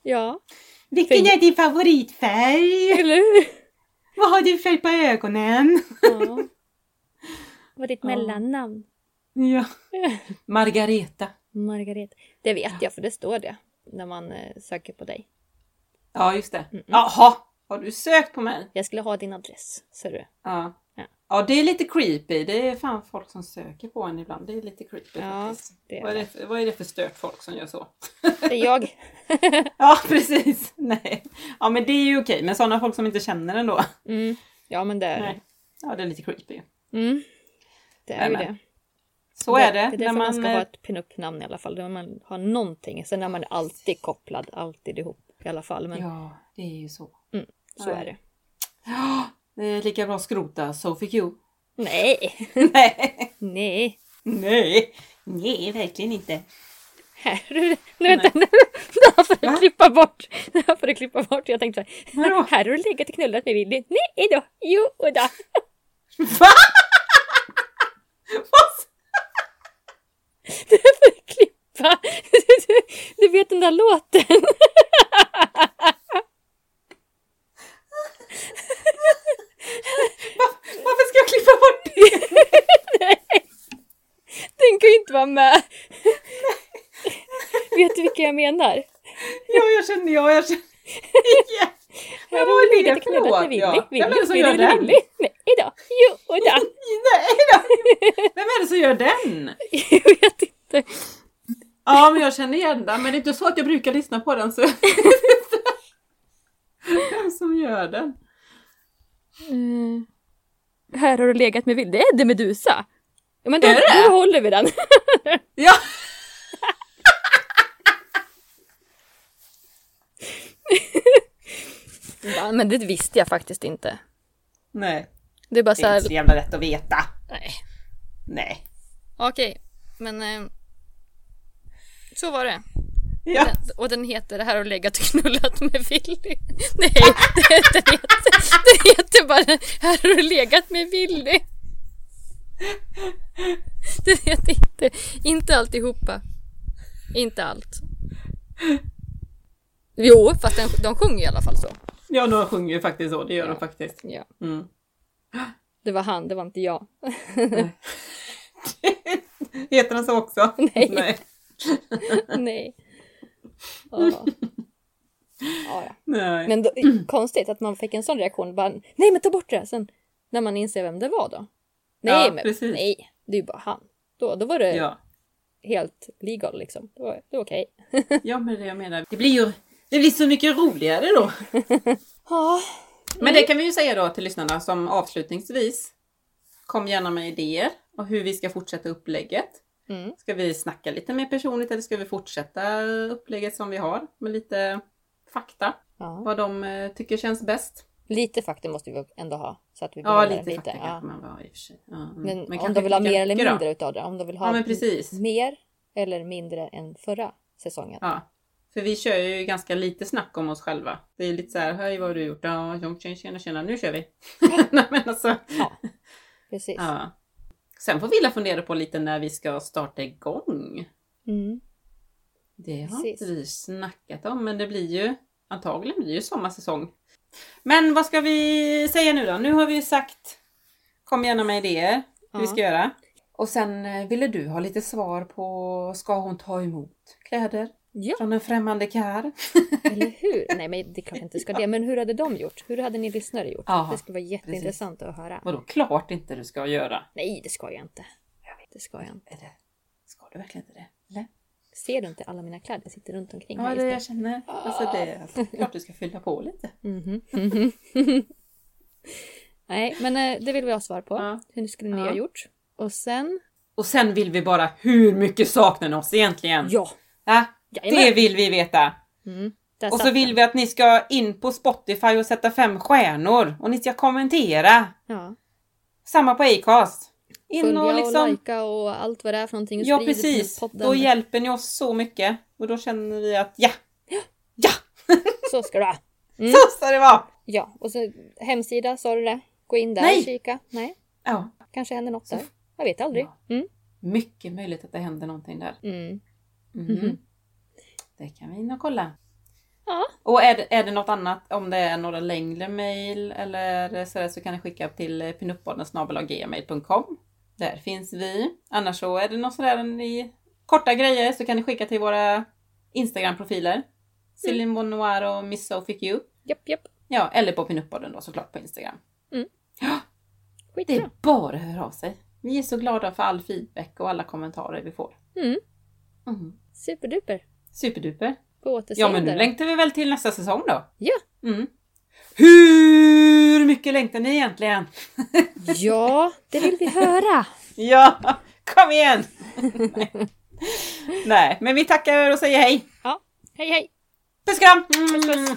Ja, Vilken är din favoritfärg? eller hur? Vad har du färg på ögonen? Ja. Vad är ditt Ja. mellannamn? Ja. Margareta. Margareta. Det vet jag för det står det när man eh, söker på dig. Ja, just det. Mm-mm. Jaha, har du sökt på mig? Jag skulle ha din adress, ser du. Ja. Ja. Ja, det är lite creepy. Det är fan folk som söker på en ibland. Det är lite creepy Ja, faktiskt. det är Vad är det, för, vad är det för stört folk som gör så? Det är jag. Ja, precis. Nej. Ja, men det är ju okej. Men sådana folk som inte känner en då? Mm. Ja, men det är det. Nej. Ja, det är lite creepy. Mm. Det är Nej, ju det. Så är det. Det är därför när man, ska eh, ha ett pinup-namn i alla fall. Där man har någonting. Sen är man alltid kopplad, alltid ihop i alla fall. Men Ja, det är ju så. så är det. Det är lika bra skrota Sophie Q. Nej, Nej. nej. Nej, nej verkligen inte. Här, nu, vänta, nu, det här får du Va? klippa bort. Det här får du klippa bort. Jag tänkte så här, Vadå? här har du legat och knullat med Willy. Nej då, jo då. Va? Vad? Det här får du klippa. Du, du, du vet den där låten. Va- Varför ska jag det? Den kan ju inte vara med. Vet du vilka jag menar? Ja, jag känner, ja, jag känner. Men Här har är legat och knullat med? Willy. Vem är det som gör den? Willy. Nej då, jo och då. Nej då! Vem är det som gör den? Jag vet inte. Ja, men jag känner igen den. Men det är inte så att jag brukar lyssna på den. Så... Vem som gör den? Mm. Här har du legat med Willy. Det är Eddie Medusa. Ja, men då, Är det? då håller vi den. Ja! Ja, men det visste jag faktiskt inte. Nej, Det är bara det så är här... inte så jävla lätt att veta. Nej. Nej. Okej, men... Eh, så var det. Ja. Den, och den heter Det här har legat och knullat med Willy. Nej, den, heter, den heter bara Här har du legat med Willy. Den heter inte, inte alltihopa. Inte allt. Jo, fast den, de sjunger i alla fall så. Ja, de sjunger ju faktiskt så. Det gör Ja. de faktiskt. Ja. Mm. Det var han, det var inte jag. Heter den så också? Nej. Nej. Nej. Ja. Nej. Men då, konstigt att man fick en sån reaktion. Bara, nej men ta bort det! Sen när man inser vem det var då. Nej Ja, men precis. nej, det är ju bara han. Då, då var det Ja. helt legal liksom. Det var, det var okej. ja, men det jag menar. Det blir ju det blir så mycket roligare då. Ja. Men det kan vi ju säga då till lyssnarna som avslutningsvis. Kom gärna med idéer och hur vi ska fortsätta upplägget. Mm. Ska vi snacka lite mer personligt eller ska vi fortsätta upplägget som vi har med lite fakta? ja. Vad de eh, tycker känns bäst. Lite fakta måste vi ändå ha. Så att vi Ja, lite, det fakta Ja. man var i och för sig. Ja, mm. Men, om kanske de vill ha mer eller mycket då. mindre utav det. Om de vill ha Ja, men mer eller mindre än förra säsongen. Ja. För vi kör ju ganska lite snack om oss själva. Det är lite så här, hej vad har du gjort? Ja, tjena, tjena, nu kör vi. Nej, men alltså, Ja, precis. ja. Sen får Villa fundera på lite när vi ska starta igång. Mm. Det har Precis. inte vi snackat om, men det blir ju antagligen blir ju sommarsäsong. Men vad ska vi säga nu då? Nu har vi ju sagt kom gärna med idéer hur vi Ja. ska göra. Och sen eh, ville du ha lite svar på ska hon ta emot kläder Ja, från en främmande karl? eller hur? Nej, men det är klart inte ska det. Men hur hade de gjort? Hur hade ni lyssnare gjort? Ja, det skulle vara jätteintressant att höra. Vadå klart inte du ska göra? Nej, det ska jag inte. Det ska jag inte. Är det, ska du verkligen inte det? Eller? Ser du inte alla mina kläder sitter runt omkring Ja, här det jag känner. Alltså det är alltså, klart du ska fylla på lite. Mhm, mhm. Nej, men eh, det vill vi ha svar på. Ja. Hur skulle ni Ja. ha gjort? Och sen... Och sen vill vi bara, hur mycket saknar ni oss egentligen? Ja! Ja, Jajamän. det vill vi veta. Mm, Och så vill den. vi att ni ska in på Spotify och sätta fem stjärnor. Och ni ska kommentera. Ja. Samma på Acast. In Följa och och liksom... likea och allt vad det är för någonting. och ja precis. Då hjälper ni oss så mycket. Och då känner vi att ja! Ja! Så ska det vara. Mm. Så ska det vara! Ja, och så hemsida, sa du det? Gå in där Nej. och kika. Nej, Ja. kanske händer något där. Jag vet aldrig. Mm. Mycket möjligt att det händer någonting där. Mm. Mhm. Det kan vi in och kolla. Ja. Och är det, är det något annat, om det är några längre mejl eller sådär så kan ni skicka till pinuppodden.gmail.com Där finns vi. Annars så är det något sådär i korta grejer så kan ni skicka till våra Instagram-profiler. Céline Bonoir och Miss Sophie Q. Japp, japp. Ja, eller på pinuppodden då såklart på Instagram. Det Skitbra. är bara att höra av sig. Vi är så glada för all feedback och alla kommentarer vi får. Mm. Mm. Superduper. Superduper. På Ja återseende. men nu längtar vi väl till nästa säsong då? Ja. Mm. Hur mycket längtar ni egentligen? Ja, det vill vi höra. Ja, kom igen! Nej. Nej, men vi tackar och säger hej. Ja, hej hej. Puss kram! Puss, puss. Mm.